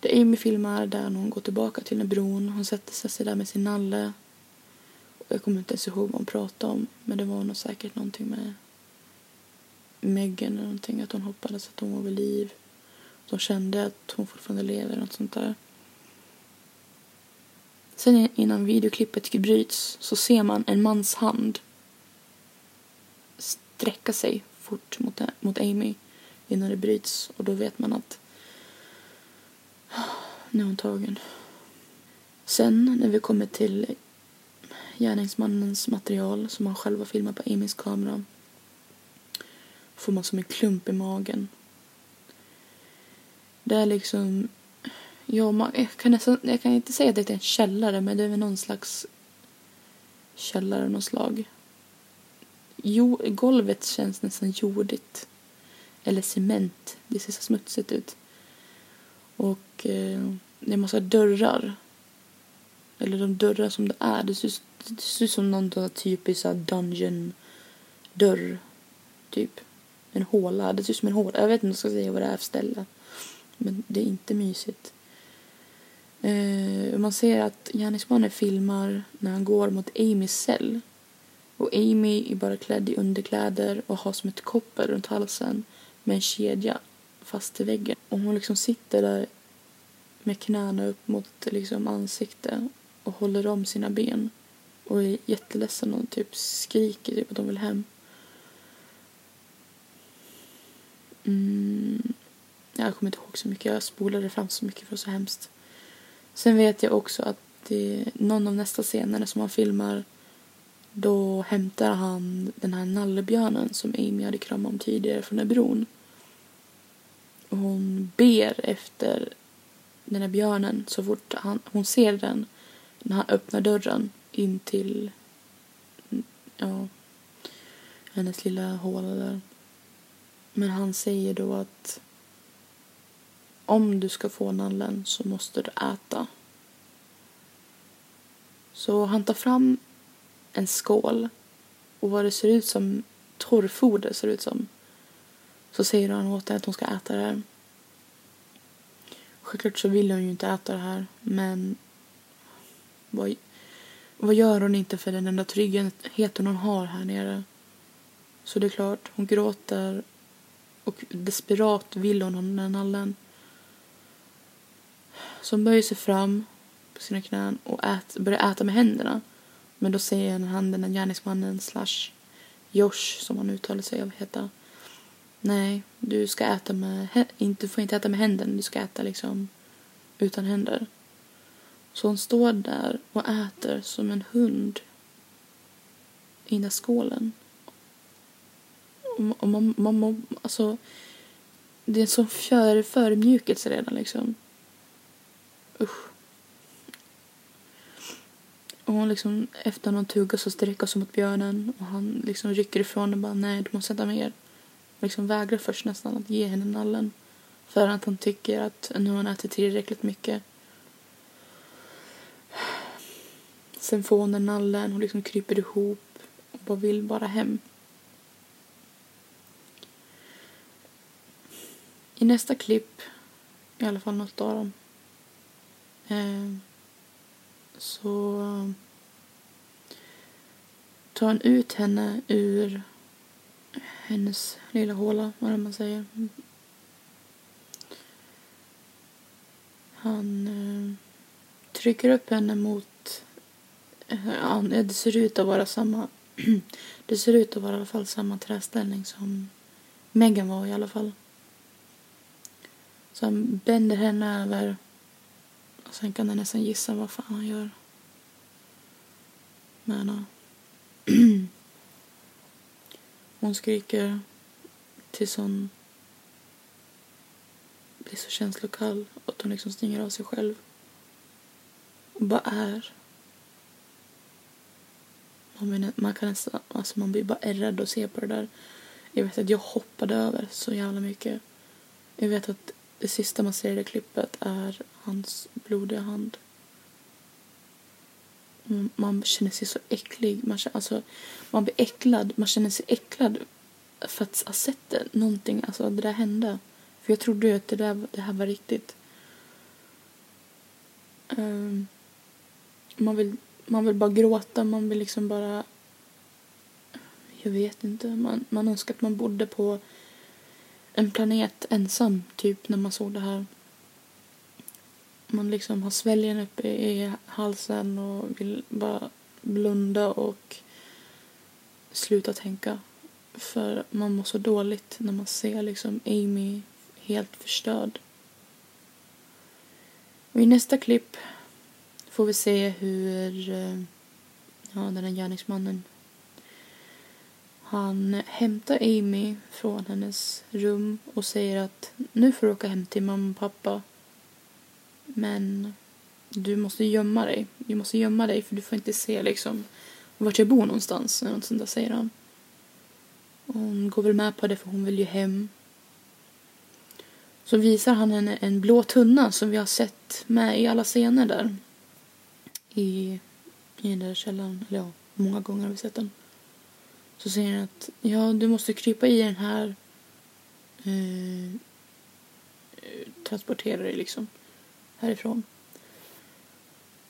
Det Amy filmar där när hon går tillbaka till den bron. Hon sätter sig där med sin nalle. Jag kommer inte ens ihåg vad hon pratade om. Men det var nog säkert någonting med Megan eller någonting. Att hon hoppades att hon var vid liv. De kände att hon fortfarande lever eller något sånt där. Sen innan videoklippet bryts så ser man en mans hand sträcka sig fort mot, mot Amy innan det bryts och då vet man att ah, nu är hon tagen. Sen när vi kommer till gärningsmannens material som han själv har filmat på Amys kamera får man som en klump i magen. Det är liksom... Ja, man, jag, kan nästan, jag kan inte säga att det är en källare men det är väl någon slags källare av något slag. Jo, golvet känns nästan jordigt. Eller cement. Det ser så smutsigt ut. Och eh, det är en massa dörrar. Eller de dörrar som det är. Det ser, det ser ut som någon typisk dungeon-dörr. Typ. En håla. Det ser ut som en håla. Jag vet inte om jag ska säga vad det är för ställe. Men det är inte mysigt. Eh, man ser att gärningsmannen filmar när han går mot Amys cell. Och Amy är bara klädd i underkläder och har som ett koppel runt halsen med en kedja fast i väggen. Och hon liksom sitter där med knäna upp mot liksom ansikte och håller om sina ben och är jätteledsen och typ skriker typ att hon vill hem. Mm. Jag kommer inte ihåg så mycket. Jag spolade fram så mycket för det var så hemskt. Sen vet jag också att det någon av nästa scenerna som han filmar då hämtar han den här nallebjörnen som Amy hade kramat om tidigare från den bron. Och hon ber efter den här björnen så fort han, hon ser den när han öppnar dörren in till ja, hennes lilla håla där. Men han säger då att om du ska få nallen så måste du äta. Så han tar fram en skål och vad det ser ut som torrfoder ser ut som. Så säger han åt henne att hon ska äta det här. Självklart så vill hon ju inte äta det här men vad, vad gör hon inte för den enda tryggheten hon har här nere? Så det är klart, hon gråter och desperat vill hon ha den här nallen som hon böjer sig fram på sina knän och ät, börjar äta med händerna. Men då säger han den här gärningsmannen slash Josh som han uttalar sig av heta. Nej, du ska äta med, inte, får inte äta med händerna, du ska äta liksom utan händer. Så hon står där och äter som en hund i den där skålen. Och man, man, man, alltså, det är en sån för, förmjukelse redan liksom. Usch. Och hon liksom, efter någon tugga så sträcker sig mot björnen och han liksom rycker ifrån och bara nej, du måste äta mer. Och liksom vägrar först nästan att ge henne nallen. För att han tycker att nu har hon ätit tillräckligt mycket. Sen får hon den nallen, hon liksom kryper ihop och bara vill bara hem. I nästa klipp, i alla fall något av dem, Ehm, så tar han ut henne ur hennes lilla håla, vad man säger. Han eh, trycker upp henne mot... Eh, det ser ut att vara samma... <clears throat> det ser ut att vara i alla fall samma träställning som Megan var i alla fall. Så han bänder henne över och sen kan jag nästan gissa vad fan han gör. Men <clears throat> Hon skriker tills hon blir så känslokall att hon liksom stänger av sig själv. Och bara är. Man, blir, man kan nästan, alltså man blir bara rädd att se på det där. Jag vet att jag hoppade över så jävla mycket. Jag vet att det sista man ser i det klippet är hans blodiga hand. Mm, man känner sig så äcklig. Man, känner, alltså, man blir äcklad. Man känner sig äcklad för att ha sett det. Någonting, alltså det där hände. För jag trodde ju att det, där, det här var riktigt. Um, man, vill, man vill bara gråta. Man vill liksom bara... Jag vet inte. Man, man önskar att man bodde på en planet ensam, typ, när man såg det här. Man liksom har sväljen uppe i halsen och vill bara blunda och sluta tänka. För man mår så dåligt när man ser liksom Amy helt förstörd. Och i nästa klipp får vi se hur eh, ja, den här gärningsmannen han hämtar Amy från hennes rum och säger att nu får du åka hem till mamma och pappa. Men du måste gömma dig. Du måste gömma dig för du får inte se liksom vart jag bor någonstans. Eller något sånt där säger han. Och hon går väl med på det för hon vill ju hem. Så visar han henne en blå tunna som vi har sett med i alla scener där. I, i den där källaren. Eller ja, många gånger har vi sett den. Så säger han att ja, du måste krypa i den här eh, eh transportera dig liksom härifrån.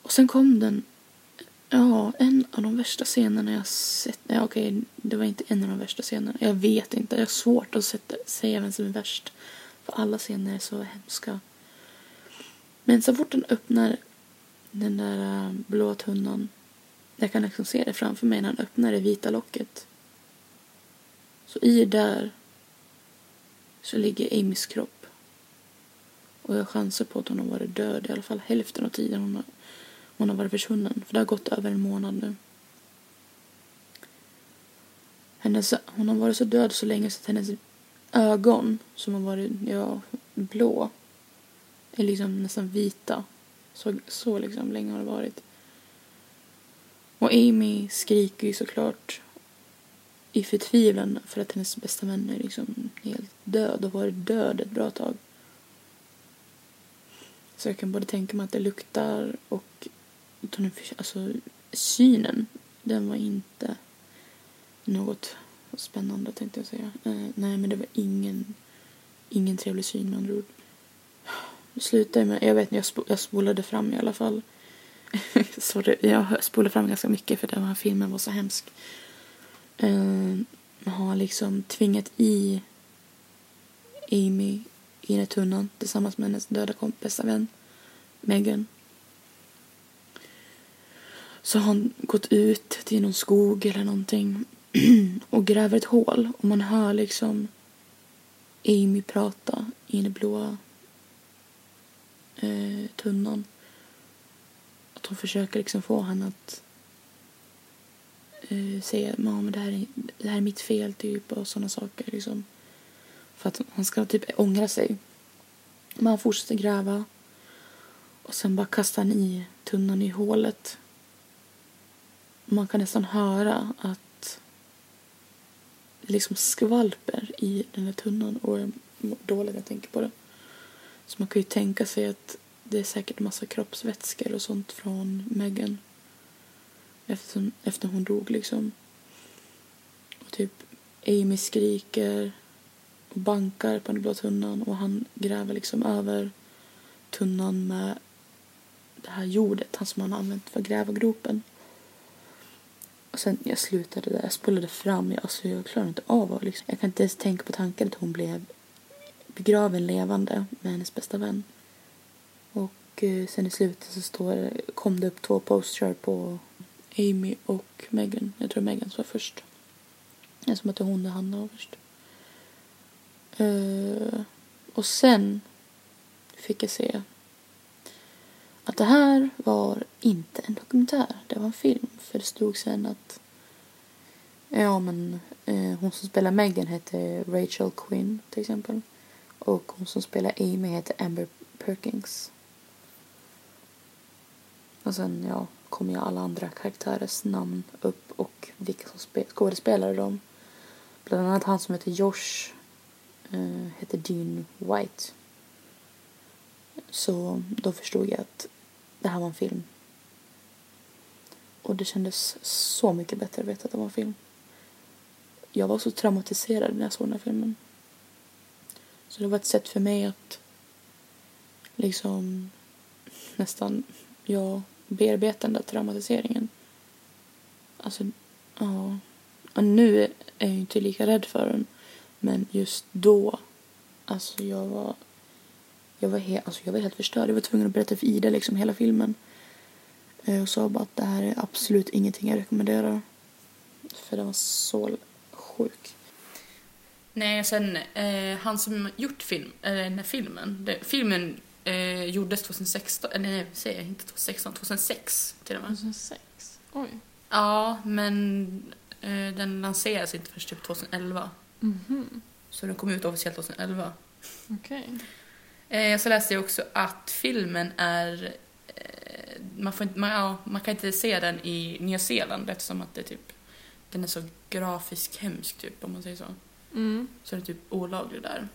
Och sen kom den, ja, en av de värsta scenerna jag sett. Ja, okej, det var inte en av de värsta scenerna. Jag vet inte, jag har svårt att sätta, säga vem som är värst. För alla scener är så hemska. Men så fort den öppnar den där blåa blå tunnan. Jag kan liksom se det framför mig när han öppnar det vita locket. Så i där så ligger Amys kropp. Och jag chansar på att hon har varit död i alla fall hälften av tiden hon har, hon har varit försvunnen. För det har gått över en månad nu. Hennes, hon har varit så död så länge så att hennes ögon som har varit ja, blå är liksom nästan vita. Så, så liksom länge har det varit. Och Amy skriker ju såklart i förtvivlan för att hennes bästa vän är liksom helt död och varit död ett bra tag. Så jag kan både tänka mig att det luktar och alltså synen, den var inte något spännande tänkte jag säga. Eh, nej men det var ingen, ingen trevlig syn med andra ord. Det slutade med, jag vet inte, jag, sp jag spolade fram i alla fall. <laughs> Sorry, jag spolade fram ganska mycket för den här filmen var så hemsk. Eh, har liksom tvingat i Amy i den här tunnan tillsammans med hennes döda kompis, vän Megan. Så har han gått ut till någon skog eller någonting <clears throat> och gräver ett hål och man hör liksom Amy prata i den blåa eh, tunnan. Att hon försöker liksom få henne att eh, säga att det, här är, det här är mitt fel typ och sådana saker liksom. För att han ska typ ångra sig. Men han fortsätter gräva. Och sen bara kastar han i tunnan i hålet. Man kan nästan höra att det liksom skvalper i den där tunnan och jag mår dåligt när jag tänker på det. Så man kan ju tänka sig att det är säkert massa kroppsvätskor och sånt från Megan. Efter, efter hon dog liksom. Och typ Amy skriker bankar på den blå tunnan och han gräver liksom över tunnan med det här jordet, han som han har använt för att gräva gropen. Och sen jag slutade där, jag spolade fram, jag, alltså jag klarade inte av att liksom, jag kan inte ens tänka på tanken att hon blev begraven levande med hennes bästa vän. Och eh, sen i slutet så står, kom det upp två postrar på Amy och Megan. Jag tror Megan var först. Det är som att det är hon det handlar om först. Uh, och sen fick jag se att det här var inte en dokumentär. Det var en film. För det stod sen att ja men uh, hon som spelar Megan hette Rachel Quinn till exempel. Och hon som spelar Amy heter Amber Perkins. Och sen, ja, kommer ju alla andra karaktärers namn upp och vilka som spe- skådespelare de. Bland annat han som heter Josh eh, hette Dean White. Så då förstod jag att det här var en film. Och det kändes så mycket bättre att veta att det var en film. Jag var så traumatiserad när jag såg den här filmen. Så det var ett sätt för mig att liksom nästan, ja, bearbeta den där traumatiseringen. Alltså, ja. Och nu är jag ju inte lika rädd för den. Men just då, alltså jag var, jag var, he- alltså jag var helt förstörd. Jag var tvungen att berätta för Ida liksom hela filmen. Eh, Och sa bara att det här är absolut ingenting jag rekommenderar. För den var så sjuk. Nej, sen eh, han som gjort film, eh, den här filmen. Det, filmen eh, gjordes 2016, eller nej, säger jag inte 2016, 2006 till och med. 2006? Oj. Ja, men eh, den lanserades inte först typ 2011. Mhm. Så den kom ut officiellt 2011. Okej. Eh, så läste jag också att filmen är... Eh, man, får inte, man, ja, man kan inte se den i Nya Zeeland eftersom att det typ... Den är så grafisk hemsk typ, om man säger så. Mm. Så den är typ olaglig där.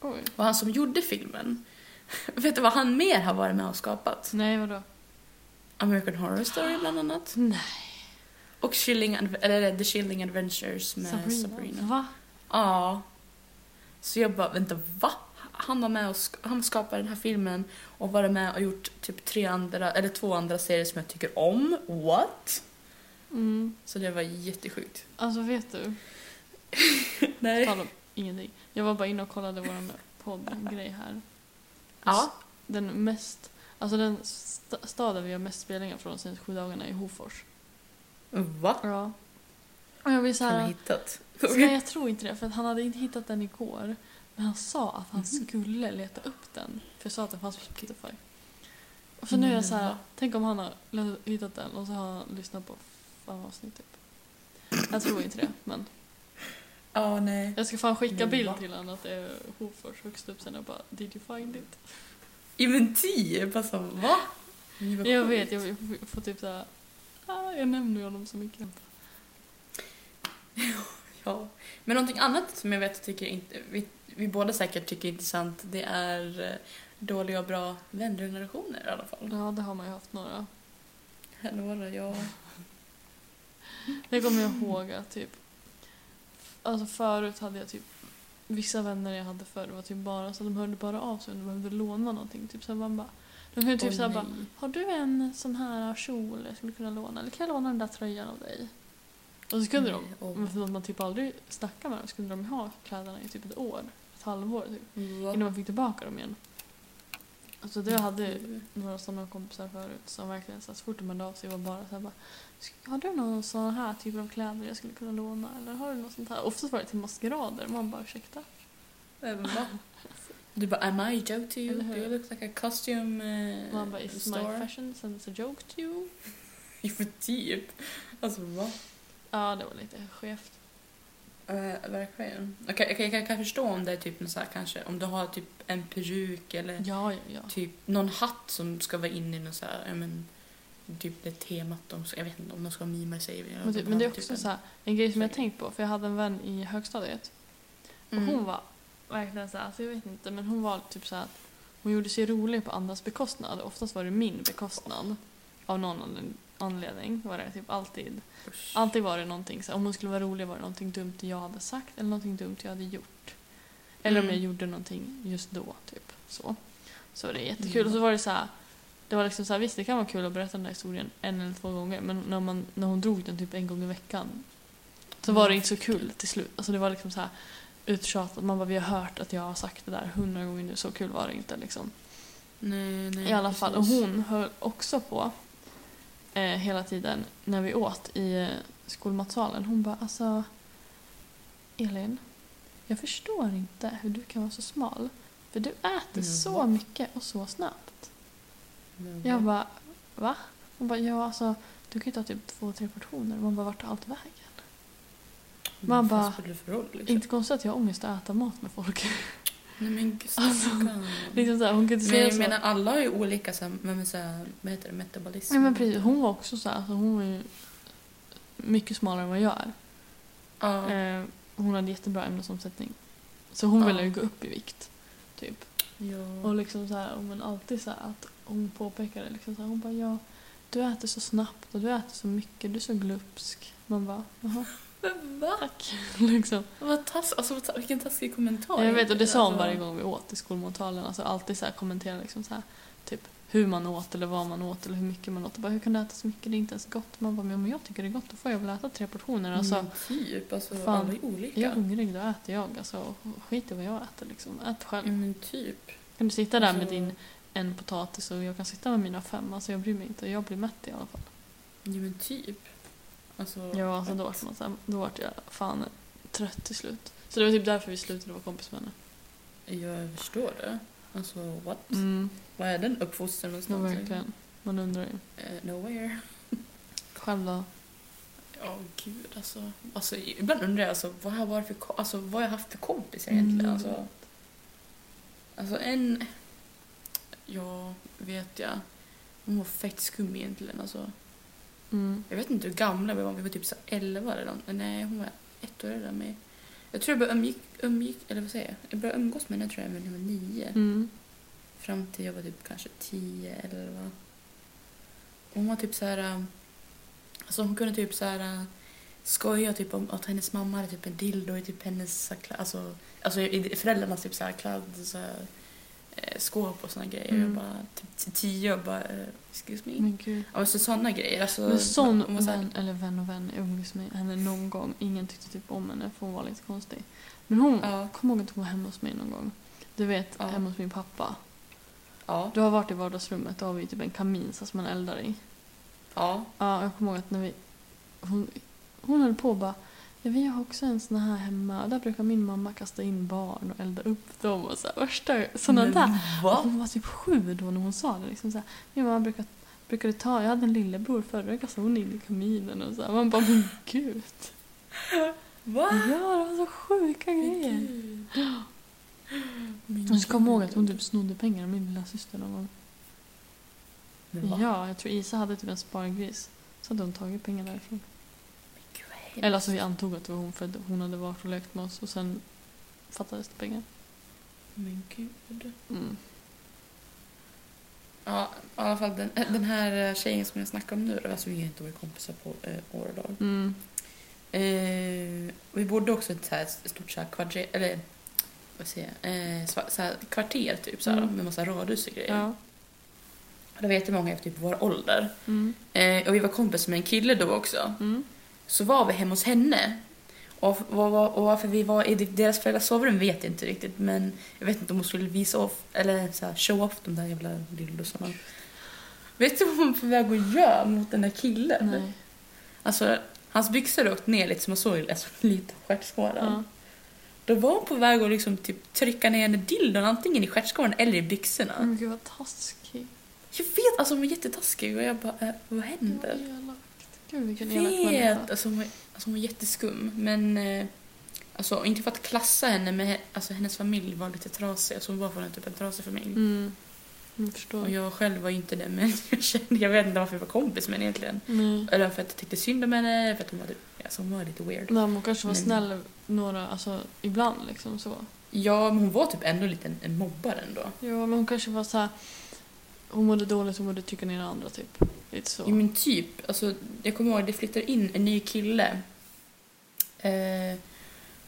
Oj. Och han som gjorde filmen, <laughs> vet du vad han mer har varit med och skapat? Nej, vadå? American Horror Story bland annat. <gasps> Nej. Och Chilling, eller The Chilling Adventures med Sabrina. Sabrina. Va? Ja. Så jag bara, vänta va? Han var med och sk- han skapade den här filmen och varit med och gjort typ tre andra, eller två andra serier som jag tycker om. What? Mm. Så det var jättesjukt. Alltså vet du? <laughs> Nej. Tal om ingenting. Jag var bara inne och kollade vår poddgrej här. Ja. Den mest, alltså den st staden vi har mest spelningar från de senaste sju dagarna är Hofors. Va? Ja. Och jag vill så här, hittat? <laughs> nej jag tror inte det för att han hade inte hittat den igår. Men han sa att han Mhm. skulle leta upp den. För jag sa att den fanns på Spotify. Och så nu är jag så här, Mm. tänk om han har hittat den och så har han lyssnat på fem avsnitt typ. Jag tror inte det men Ja, nej. jag ska fan skicka bild va? till honom att det är Hofors högst upp sen och bara Did you find it? Ja men typ, alltså va? Jag vet, jag får typ såhär ah, jag nämner honom så mycket. <laughs> Ja. Men någonting annat som jag vet tycker inte, vi, vi båda säkert tycker är intressant, det är eh, dåliga och bra vänrelationer i alla fall. Ja det har man ju haft några. Några, ja. Det kommer jag ihåg att typ Alltså förut hade jag typ Vissa vänner jag hade förr var typ bara så de hörde bara av sig om de behövde låna någonting. Typ så man bara, de kunde typ Åh, såhär bara. Har du en sån här kjol jag skulle kunna låna? Eller kan jag låna den där tröjan av dig? Och så kunde Nej, de, men för att man typ aldrig snackar med dem så kunde de ha kläderna i typ ett år. Ett halvår typ. Va? Innan man fick tillbaka dem igen. Alltså det hade några sådana kompisar förut som verkligen så, här, så fort de hörde av sig var bara så här bara Har du någon sån här typ av kläder jag skulle kunna låna? Eller har du något sånt här? Oftast var det till maskerader. Man bara ursäkta? Även va? Du bara, am I a joke to you? Do you look like a costume uh, Man bara is my store? fashion sense a joke to you? <laughs> Jo, för typ. Alltså va? Ja, det var lite skevt. Uh, verkligen. Okej, okay, jag kan förstå om det är typ så här, kanske, om du har typ en peruk eller Ja, ja, ja. typ någon hatt som ska vara inne i någon så här, men typ det temat de ska, jag vet inte om de ska mima sig. Men, typ, men det är också typ så här, en grej som jag tänkt på. För jag hade en vän i högstadiet. Och Mm. hon var verkligen så här, alltså jag vet inte, men hon var typ så här att hon gjorde sig rolig på andras bekostnad. Oftast var det min bekostnad. Av någon anled- anledning var det typ alltid. Usch. Alltid var det någonting, så om hon skulle vara rolig var det någonting dumt jag hade sagt eller någonting dumt jag hade gjort. Eller om Mm. jag gjorde någonting just då, typ så. Så var det jättekul. Mm. Och så var det så här, det var liksom så här, visst det kan vara kul att berätta den där historien en eller två gånger men när, man, när hon drog den typ en gång i veckan så var det inte så kul till slut. Alltså det var liksom så här uttjatat. Man bara, vi har hört att jag har sagt det där hundra gånger nu, så kul var det inte liksom. Nej, nej, I alla fall, och precis. hon höll också på eh, hela tiden när vi åt i eh, skolmatsalen. Hon bara, alltså Elin, jag förstår inte hur du kan vara så smal. För du äter så mycket och så snabbt. Jag bara, va? Hon bara, ja alltså du kan ju ta typ två, tre portioner. Man bara, vart tar allt vägen? Man bara, liksom? Inte konstigt att jag har ångest att äta mat med folk. <laughs> Nej men gud, Alltså. Liksom så här, hon kunde Men säga jag så. menar alla har ju olika så här, men så här, vad heter det, metabolism. Ja, men precis, hon var också så här, alltså, hon var ju mycket smalare än vad jag är. Ja. Eh, hon hade jättebra ämnesomsättning. Så hon Ja. ville ju gå upp i vikt. Typ. ja. Och liksom så här, men alltid så att hon påpekade liksom så hon bara ja, du äter så snabbt och du äter så mycket, du är så glupsk. Man bara, jaha, Men va? tack. <laughs> liksom. Vad tass, alltså, vilken taskig kommentar. Jag vet och det sa hon varje gång vi åt i skolmatsalen. Alltså alltid så här kommentera liksom så här, typ hur man åt eller vad man åt eller hur mycket man åt. Och bara, hur kan du äta så mycket? Det är inte ens gott. Man bara, men om jag tycker det är gott då får jag väl äta tre portioner. Alltså, men typ, alltså fan, alla är olika. är jag hungrig då äter jag. Alltså, skit i vad jag äter liksom. Ät själv. Men typ. Kan du sitta där med Alltså- din en potatis och jag kan sitta med mina fem. Alltså jag bryr mig inte. Jag blir mätt i alla fall. Ja men typ. Alltså, Ja, alltså då vart man så här, då vart jag fan trött till slut. Så det var typ därför vi slutade vara kompis med henne. Jag förstår det. Alltså what? Mm, Vad är den uppfostran ja, någonstans? verkligen. Man undrar ju. Eh, nowhere. Själv då? Ja gud alltså. alltså. Ibland undrar jag alltså, vad har jag för, alltså, vad har jag haft för kompisar egentligen? Mm. Alltså, alltså en... Ja, vet jag. Hon var fett skum egentligen. Alltså. Mm. Jag vet inte hur gamla vi var, vi var typ så här 11 eller något. Nej, hon var ett år äldre än mig. Jag tror jag började umgick, umgick, eller vad säger jag? Jag började umgås med henne tror jag när jag var nio. Mm. Fram till jag var typ kanske 10, 11. Hon var typ så här... äh, Alltså hon kunde typ så här äh, skoja typ om att hennes mamma hade typ en dildo i typ hennes alltså, alltså i föräldrarnas typ så här kläd, så här, eh, skåp och såna grejer. Mm. Jag bara typ till 10 och bara eh, excuse me. Men gud. Ja, så såna grejer. Alltså, Men sån så här- vän, eller vän och vän, jag umgicks med henne någon gång. Ingen tyckte typ om henne för hon var lite konstig. Men hon, Ja. kom ihåg att hon var hemma hos mig någon gång. Du vet, Ja. hemma hos min pappa. Ja. Du har varit i vardagsrummet, då har vi typ en kamin så som man eldar i. Ja. Ja, jag kommer ihåg att när vi... Hon, hon höll på och bara Ja, vi har också en sån här hemma. Där brukar min mamma kasta in barn och elda upp dem och så här, värsta såna Men där. Va? Hon var typ sju då när hon sa det. Liksom så här, min mamma brukar, brukade ta, jag hade en lillebror förr, då kastade hon in i kaminen och så här. Man bara, men gud. Va? Ja, det var så sjuka grejer. Men Jag ska komma ihåg att hon typ snodde pengar av min lilla syster någon gång. Ja, jag tror Isa hade typ en spargris. Så hade hon tagit pengar därifrån. Eller alltså vi antog att det var hon för att hon hade varit och lekt med oss och sen fattades det pengar. Men gud. Mm. Ja, i alla fall den, den här tjejen som jag snackar om nu då, alltså vi har inte varit kompisar på eh, år och dag. Mm. Eh, vi bodde också i ett så här stort så här kvadrat, eller vad säger jag, eh, så, så här kvarter typ så här, Mm. med massa radhus och grejer. Ja. Och det var jättemånga efter typ vår ålder. Mm. Eh, och vi var kompis med en kille då också. Mm. Så var vi hemma hos henne. Och, och, och varför vi var i deras föräldrars sovrum vet jag inte riktigt. Men jag vet inte om hon skulle visa off, eller så här, show off de där jävla dildosarna. Vet du vad hon på väg att göra mot den där killen? Nej. Alltså, hans byxor åkt ner lite så man såg alltså, lite stjärtskåran. Ja. Då var hon på väg att liksom, typ, trycka ner den dildon antingen i stjärtskåran eller i byxorna. Men gud vad taskig. Jag vet, alltså hon var jättetaskig och jag bara, äh, vad händer? Gud vilken vet, alltså hon, var, alltså hon var jätteskum. Men eh, alltså, inte för att klassa henne, men alltså, hennes familj var lite trasig. Alltså, hon var från en typ en trasig familj. Mm. Jag förstår. Och jag själv var ju inte det, men <laughs> jag, kände, jag vet inte varför jag var kompis med henne egentligen. Nej. Eller för att jag tyckte synd om henne, för att hon var, alltså, hon var lite weird. Nej, hon kanske var Men- snäll några, alltså ibland liksom så. Ja, men hon var typ ändå lite en, en mobbare ändå. Ja, men hon kanske var så här. Hon mådde dåligt, hon mådde tycka ner andra typ. Lite så. Jo men typ, alltså, jag kommer ihåg det flyttade in en ny kille. Eh,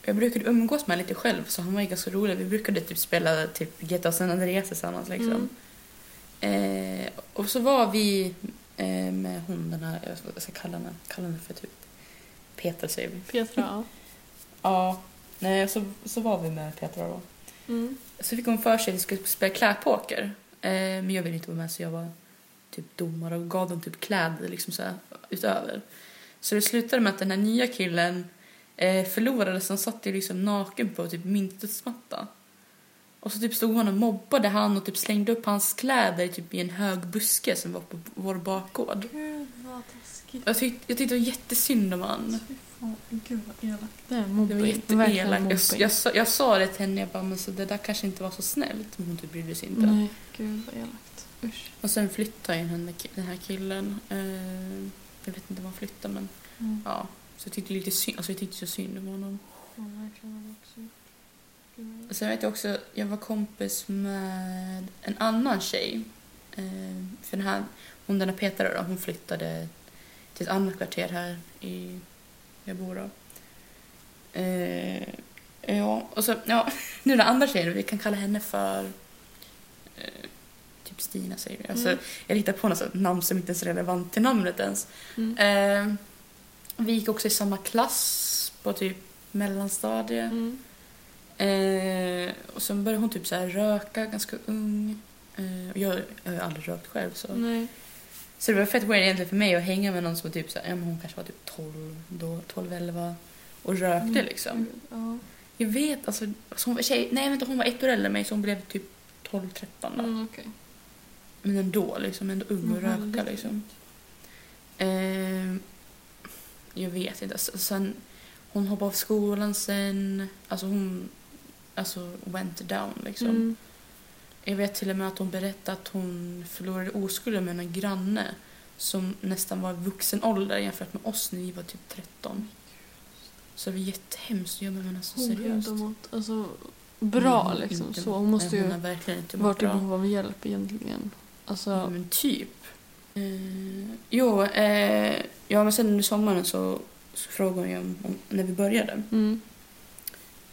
jag brukade umgås med honom lite själv så han var ganska rolig. Vi brukade typ spela typ GTA San Andreas tillsammans liksom. Mm. Eh, och så var vi eh, med hon den här, jag ska kalla henne, kalla henne för typ Petra säger vi. Petra, ja. <laughs> Ja, nej så, så var vi med Petra då. Mm. Så fick hon för sig att vi skulle spela klädpoker. Eh, men jag ville inte vara med så jag var typ domare och gav dem typ kläder liksom så här, utöver. Så det slutade med att den här nya killen eh, förlorade så han satt ju liksom naken på typ min studsmatta. Och så typ stod han och mobbade han och typ slängde upp hans kläder typ i en hög buske som var på vår bakgård. Gud vad taskigt. Jag tyckte, jag tyckte det var jättesynd om han. Gud vad elakt. Det är Det var jätteelakt. Jag, jag, sa- jag sa det till henne, jag bara, men så det där kanske inte var så snällt. Men hon typ brydde sig inte. Nej, gud vad elakt. Usch. Och sen flyttade ju den, här killen. Eh, jag vet inte var han flyttade men Mm. ja. Så jag tyckte lite synd, alltså jag tyckte så synd om honom. Ja, verkligen också. Sen vet jag också, jag var kompis med en annan tjej. Eh, för den här, hon den här Petra då, hon flyttade till ett annat kvarter här i, jag bor då. Eh, ja, och så, ja, <laughs> nu den andra tjejen, vi kan kalla henne för typ Stina säger vi. Alltså, Mm. Jag hittar på något namn som inte ens är relevant till namnet ens. Eh, vi gick också i samma klass på typ mellanstadiet. Eh, och sen började hon typ så röka, ganska ung. Eh, och jag, jag har aldrig rökt själv så. Nej. Så det var fett weird egentligen för mig att hänga med någon som var typ så här, ja, men hon kanske var typ 12, då, 12, 11 och rökte Mm. liksom. Ja. Jag vet alltså, alltså hon var tjej, nej vänta hon var ett år äldre än mig så hon blev typ 12, 13 då. Mm, okej. Men ändå liksom, ändå ung och Mm, röka liksom. Eh, jag vet inte. Alltså, Sen, hon hoppade av skolan sen. Alltså hon alltså went down liksom. Mm. Jag vet till och med att hon berättade att hon förlorade oskulden med en granne som nästan var vuxen ålder jämfört med oss när vi var typ 13. Så det var jättehemskt att jobba med henne så Hon seriöst. inte mått, alltså, bra Mm, liksom. inte- så hon måste ju Hon verkligen inte mått i behov av hjälp egentligen. Alltså, men typ. Eh, jo, eh, ja men sen under sommaren så, så frågade hon ju om, om när vi började. mm.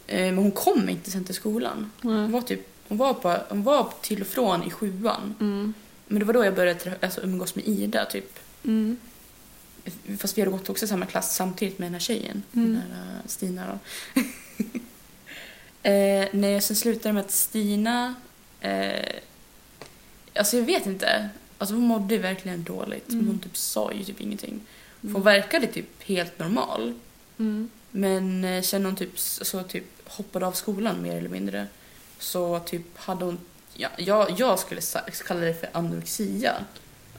Eh, men hon kom inte sen till skolan. Hon Nej. var, typ, hon, var på, hon var till och från i sjuan. Mm. Men det var då jag började alltså, umgås med Ida typ. Mm. Fast vi hade gått också i samma klass samtidigt med den här tjejen. Mm. Den här eh, Stina då. <laughs> eh, jag sen slutade med att Stina... Eh, alltså jag vet inte. Alltså hon mådde verkligen dåligt. Mm. hon typ sa ju typ ingenting. Mm. hon verkade typ helt normal. Mm. Men eh, sen hon typ, så typ hoppade av skolan mer eller mindre. Så typ hade hon... Ja, jag, jag skulle kalla det för anorexia.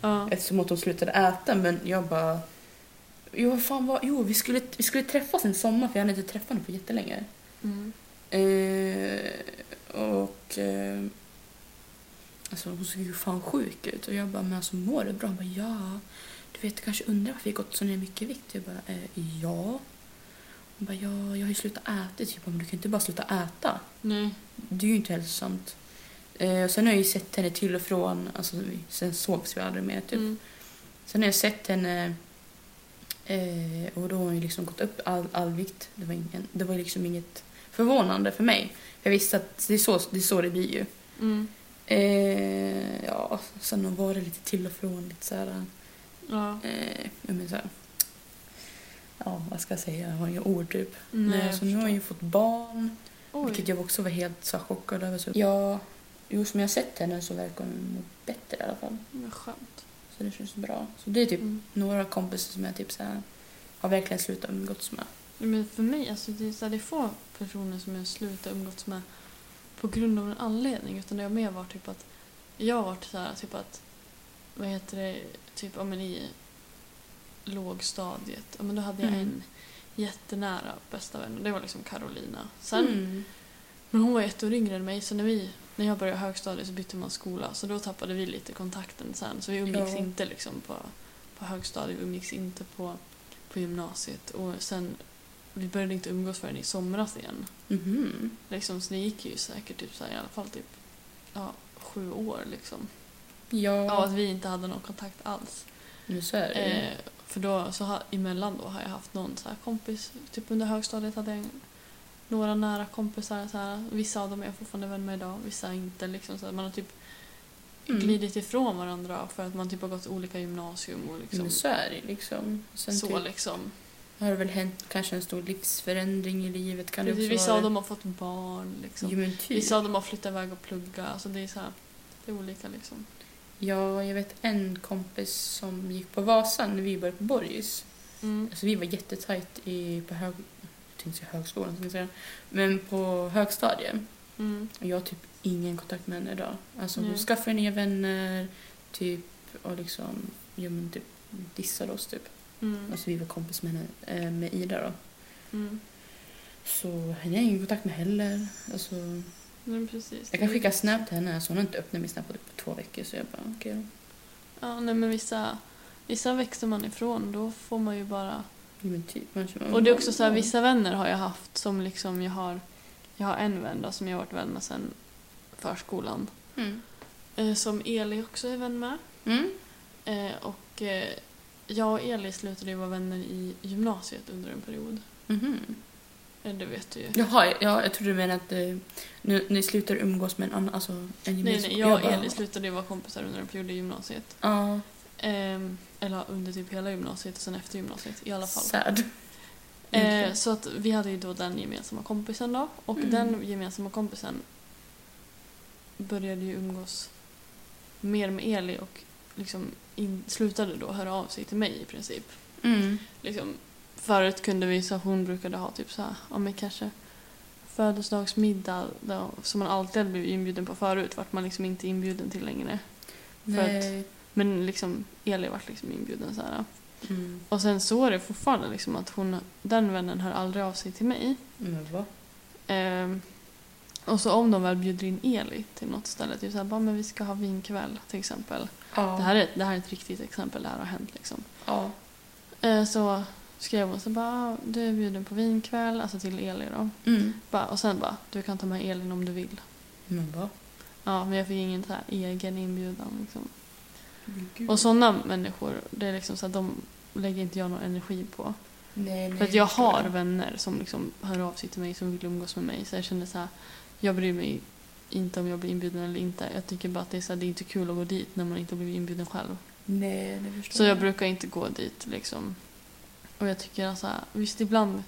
Ja. Eftersom att hon slutade äta. Men jag bara... Jo, vad fan var, jo vi, skulle, vi skulle träffas en sommar för jag hade inte träffat henne på jättelänge. Mm. Eh, och... Eh, alltså hon såg ju fan sjuk ut. Och jag bara, men alltså mår du bra? Hon bara, ja. Du vet, du kanske undrar varför jag gått så ner mycket vikt? Jag bara, eh, ja. Hon bara, ja, jag har ju slutat äta. Typ, men du kan inte bara sluta äta. Nej. Det är ju inte hälsosamt. Eh, och sen har jag ju sett henne till och från. Alltså, sen sågs vi aldrig mer. Typ. Mm. Sen har jag sett henne eh, och då har hon ju liksom gått upp all, all vikt. Det var, ingen, det var liksom inget förvånande för mig. Jag visste att det är så det, är så det blir ju. Mm. Eh, ja, sen har varit lite till och från lite så här. Ja. Eh, jag menar så här. Ja, vad ska jag säga? Jag har inga ord typ. Nej, Eh, jag så nu har hon ju fått barn. Oj. Vilket jag också var helt så här, chockad över. Så, ja, jo, som jag har sett henne så verkar hon må bättre i alla fall. Vad skönt. Så det känns bra. Så det är typ Mm. några kompisar som jag typ så här, har verkligen slutat umgås med. Men för mig, alltså, det, är så här, det är få personer som jag slutar umgås med på grund av en anledning. Utan det har mer varit typ att jag har varit så här, typ att, vad heter det, typ ja, men i lågstadiet. Ja, men då hade jag Mm. en jättenära bästa vän och det var liksom Carolina. Sen, Mm. Men hon var ett år yngre än mig så när, vi, när jag började högstadiet så bytte man skola så då tappade vi lite kontakten sen. Så vi umgicks Ja. inte liksom på, på högstadiet, vi umgicks inte på, på gymnasiet. Och sen, vi började inte umgås förrän i somras igen. Mhm. Liksom, så det gick ju säkert typ så här, i alla fall typ ja, sju år liksom. Ja, Av att vi inte hade någon kontakt alls. men så är det. Eh, för då, så ha, emellan då har jag haft någon så här kompis, typ under högstadiet hade jag några nära kompisar. Så här, vissa av dem är jag fortfarande vän med idag, vissa inte. Liksom, så här, man har typ Mm. glidit ifrån varandra för att man typ har gått olika gymnasium och liksom, Men så är det liksom. Sen så typ, liksom. Har det väl hänt kanske en stor livsförändring i livet. Kan det också Vissa av dem har fått barn. Liksom. Jo, typ. Vissa av dem har flyttat iväg och plugga. Alltså det är så här, det är olika liksom. Ja, jag vet en kompis som gick på Vasan när vi började på Borgis. Mm. Alltså vi var jättetajt i, på hög, jag säga högskolan, jag säga. men på högstadiet. Mm. Jag har typ ingen kontakt med henne idag. Alltså hon Nej. skaffade nya vänner, typ, och liksom, ja men typ dissade oss typ. Mm. Alltså vi var kompis med, henne, eh, med Ida då. Mm. Så henne har jag ingen kontakt med heller. Alltså, Nej, precis. jag kan skicka snap till henne så hon har inte öppnat min snap på typ två veckor så jag bara okej då. Ja, nej men vissa, vissa växer man ifrån, då får man ju bara... Typ, man Och det är också så här, vissa vänner har jag haft som liksom jag har... Jag har en vän då som jag har varit vän med sedan förskolan. Mm. Eh, som Eli också är vän med. Mm. Eh, och eh, jag och Eli slutade ju vara vänner i gymnasiet under en period. Mhm. Eh, det vet du ju. Jaha, ja, jag trodde du menade att eh, nu, ni slutar umgås med en annan, alltså en Nej, gemensam... nej, jag och Eli slutade ju vara kompisar under en period i gymnasiet. Ja, Ehm, eller under typ hela gymnasiet och sen efter gymnasiet i alla fall. sad. Eh, så att vi hade ju då den gemensamma kompisen då och Mm. den gemensamma kompisen började ju umgås mer med Eli och liksom in, slutade då höra av sig till mig i princip. Mm. Liksom, förut kunde vi, så hon brukade ha typ så här, ja men kanske födelsedagsmiddag då, som man alltid hade blivit inbjuden på förut vart man liksom inte inbjuden till längre. Nej. Men liksom Eli vart liksom inbjuden så här. Mm. Och sen så är det fortfarande liksom att hon, den vännen hör aldrig av sig till mig. Men vad? Ehm, och så om de väl bjuder in Eli till något ställe, typ såhär, bara men vi ska ha vinkväll till exempel. Ja. Det, här är, det här är ett riktigt exempel, det här har hänt liksom. Ja. Ehm, så skrev hon så bara, "Ah, du är bjuden på vinkväll, alltså till Eli då. Mm. Bara, och sen bara, du kan ta med Elin om du vill. Men vad? Ja, men jag fick ingen så här egen inbjudan liksom. Och sådana människor, det är liksom så här, de lägger inte jag någon energi på. Nej, nej, För att jag har vänner som liksom hör av sig till mig som vill umgås med mig. Så jag känner så här, jag bryr mig inte om jag blir inbjuden eller inte. Jag tycker bara att det är, så här, det är inte kul att gå dit när man inte blivit inbjuden själv. Nej, det förstår Så jag brukar inte gå dit liksom. Och jag tycker alltså, visst ibland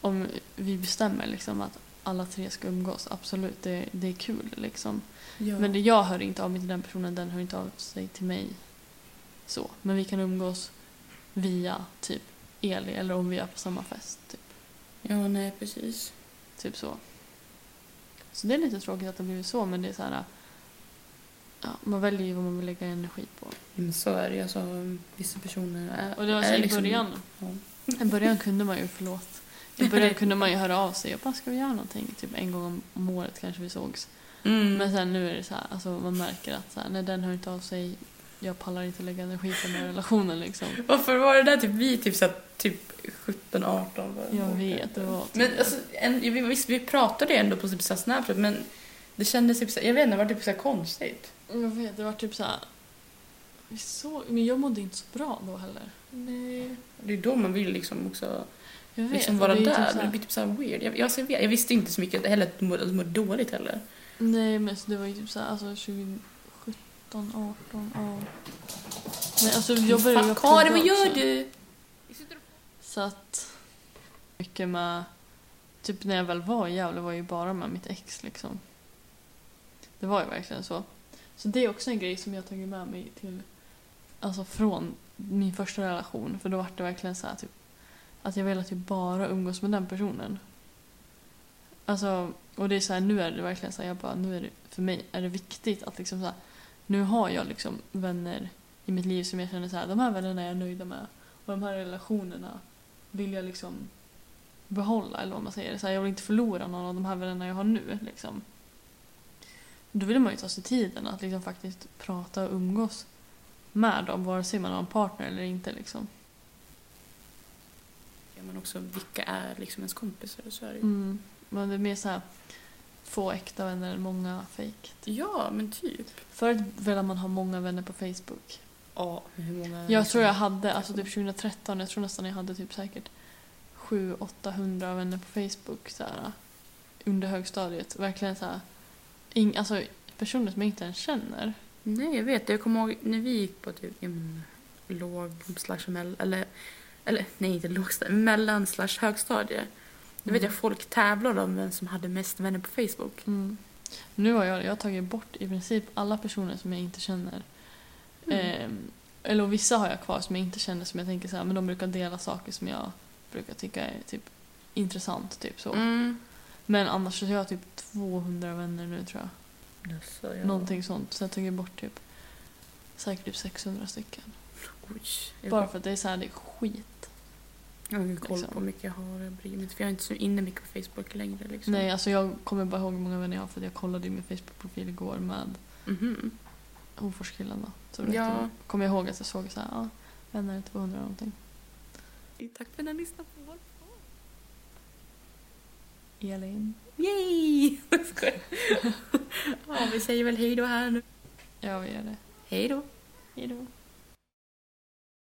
om vi bestämmer liksom att alla tre ska umgås, absolut, det, det är kul liksom. Ja. Men det jag hör inte av mig till den personen, den hör inte av sig till mig. Så. Men vi kan umgås via typ Eli eller om vi är på samma fest. Typ. Ja, nej, precis. Typ så. Så det är lite tråkigt att det blivit så, men det är så här... Ja, man väljer ju vad man vill lägga energi på. Men så är det ju. Alltså, vissa personer är... Och det var så i liksom- början. Ja. I början kunde man ju, förlåt. I <laughs> början kunde man ju höra av sig och bara, ska vi göra någonting? Typ en gång om- året kanske vi sågs. Mm. Men sen nu är det så här, alltså man märker att så här, när den hör inte av sig, jag pallar inte lägga energi på den här relationen liksom. Varför var det där typ vi typ, så typ 17, 18? bara? Jag vet, det var... Men alltså, en, vi, visst, vi pratade ändå på typ så Snapchat men det kändes typ så jag vet inte, det var typ så konstigt. Jag vet, det var typ så här... Vi såg, men jag mådde inte så bra då heller. Nej. Det är då man vill liksom också Jag vet, liksom vara det är där. typ så det blir typ så weird. Jag, jag, alltså, jag, jag visste inte så mycket heller att du mådde, dåligt heller. Nej, men så det var ju typ så här, alltså 2017, 18, ja. Men alltså jag började ju Fan, Karin, vad gör du? Så att... Mycket med... Typ när jag väl var i Gävle var jag ju bara med mitt ex liksom. Det var ju verkligen så. Så det är också en grej som jag tagit med mig till... Alltså från min första relation. För då var det verkligen så här typ... Att jag ville typ bara umgås med den personen. Alltså, och det är så här, nu är det verkligen så här, jag bara, nu är det, för mig är det viktigt att liksom så här, nu har jag liksom vänner i mitt liv som jag känner så här, de här vännerna är jag nöjda med. Och de här relationerna vill jag liksom behålla, eller vad man säger. Så här, jag vill inte förlora någon av de här vännerna jag har nu. Liksom. Då vill man ju ta sig tiden att liksom faktiskt prata och umgås med dem, vare sig man har en partner eller inte. Liksom. Men också vilka är liksom ens kompisar? Så är det ju. Mm. Men det är mer så här, få äkta vänner än många fake. Ja, men typ. Förut ville man ha många vänner på Facebook. Ja, men hur många... Jag tror jag liksom- hade, alltså typ 2013, jag tror nästan jag hade typ säkert 700-800 vänner på Facebook så här, under högstadiet. Verkligen så här, ing, alltså personer som jag inte ens känner. Nej, jag vet. Jag kommer ihåg när vi gick på typ mm, låg slash. Eller, eller nej, inte lågstadie. Mellan slash högstadie. Då vet Mm. jag folk tävlade om vem som hade mest vänner på Facebook. Mm. Nu har jag, jag har tagit bort i princip alla personer som jag inte känner. Mm. Ehm, eller vissa har jag kvar som jag inte känner som jag tänker så här, men de brukar dela saker som jag brukar tycka är typ intressant. Typ så. Mm. Men annars så har jag typ 200 vänner nu tror jag. Jaså, ja. Någonting sånt. Så jag tagit bort typ säkert typ 600 stycken. Oj. Jag Bara för att det är så här, det är skit. Jag har ingen koll liksom. på hur mycket jag har. Jag bryr mig inte. För jag är inte så inne mycket på Facebook längre. Liksom. Nej, alltså jag kommer bara ihåg hur många vänner jag har för jag kollade ju min Facebook-profil igår med Mhm. Så vet Ja. kommer jag ihåg att jag såg så här, ja, vänner 200 någonting. Tack för att ni har lyssnat på vår Elin. Yay! <laughs> Ja, vi säger väl hej då här nu. Ja, vi gör det. Hej då. Hej då.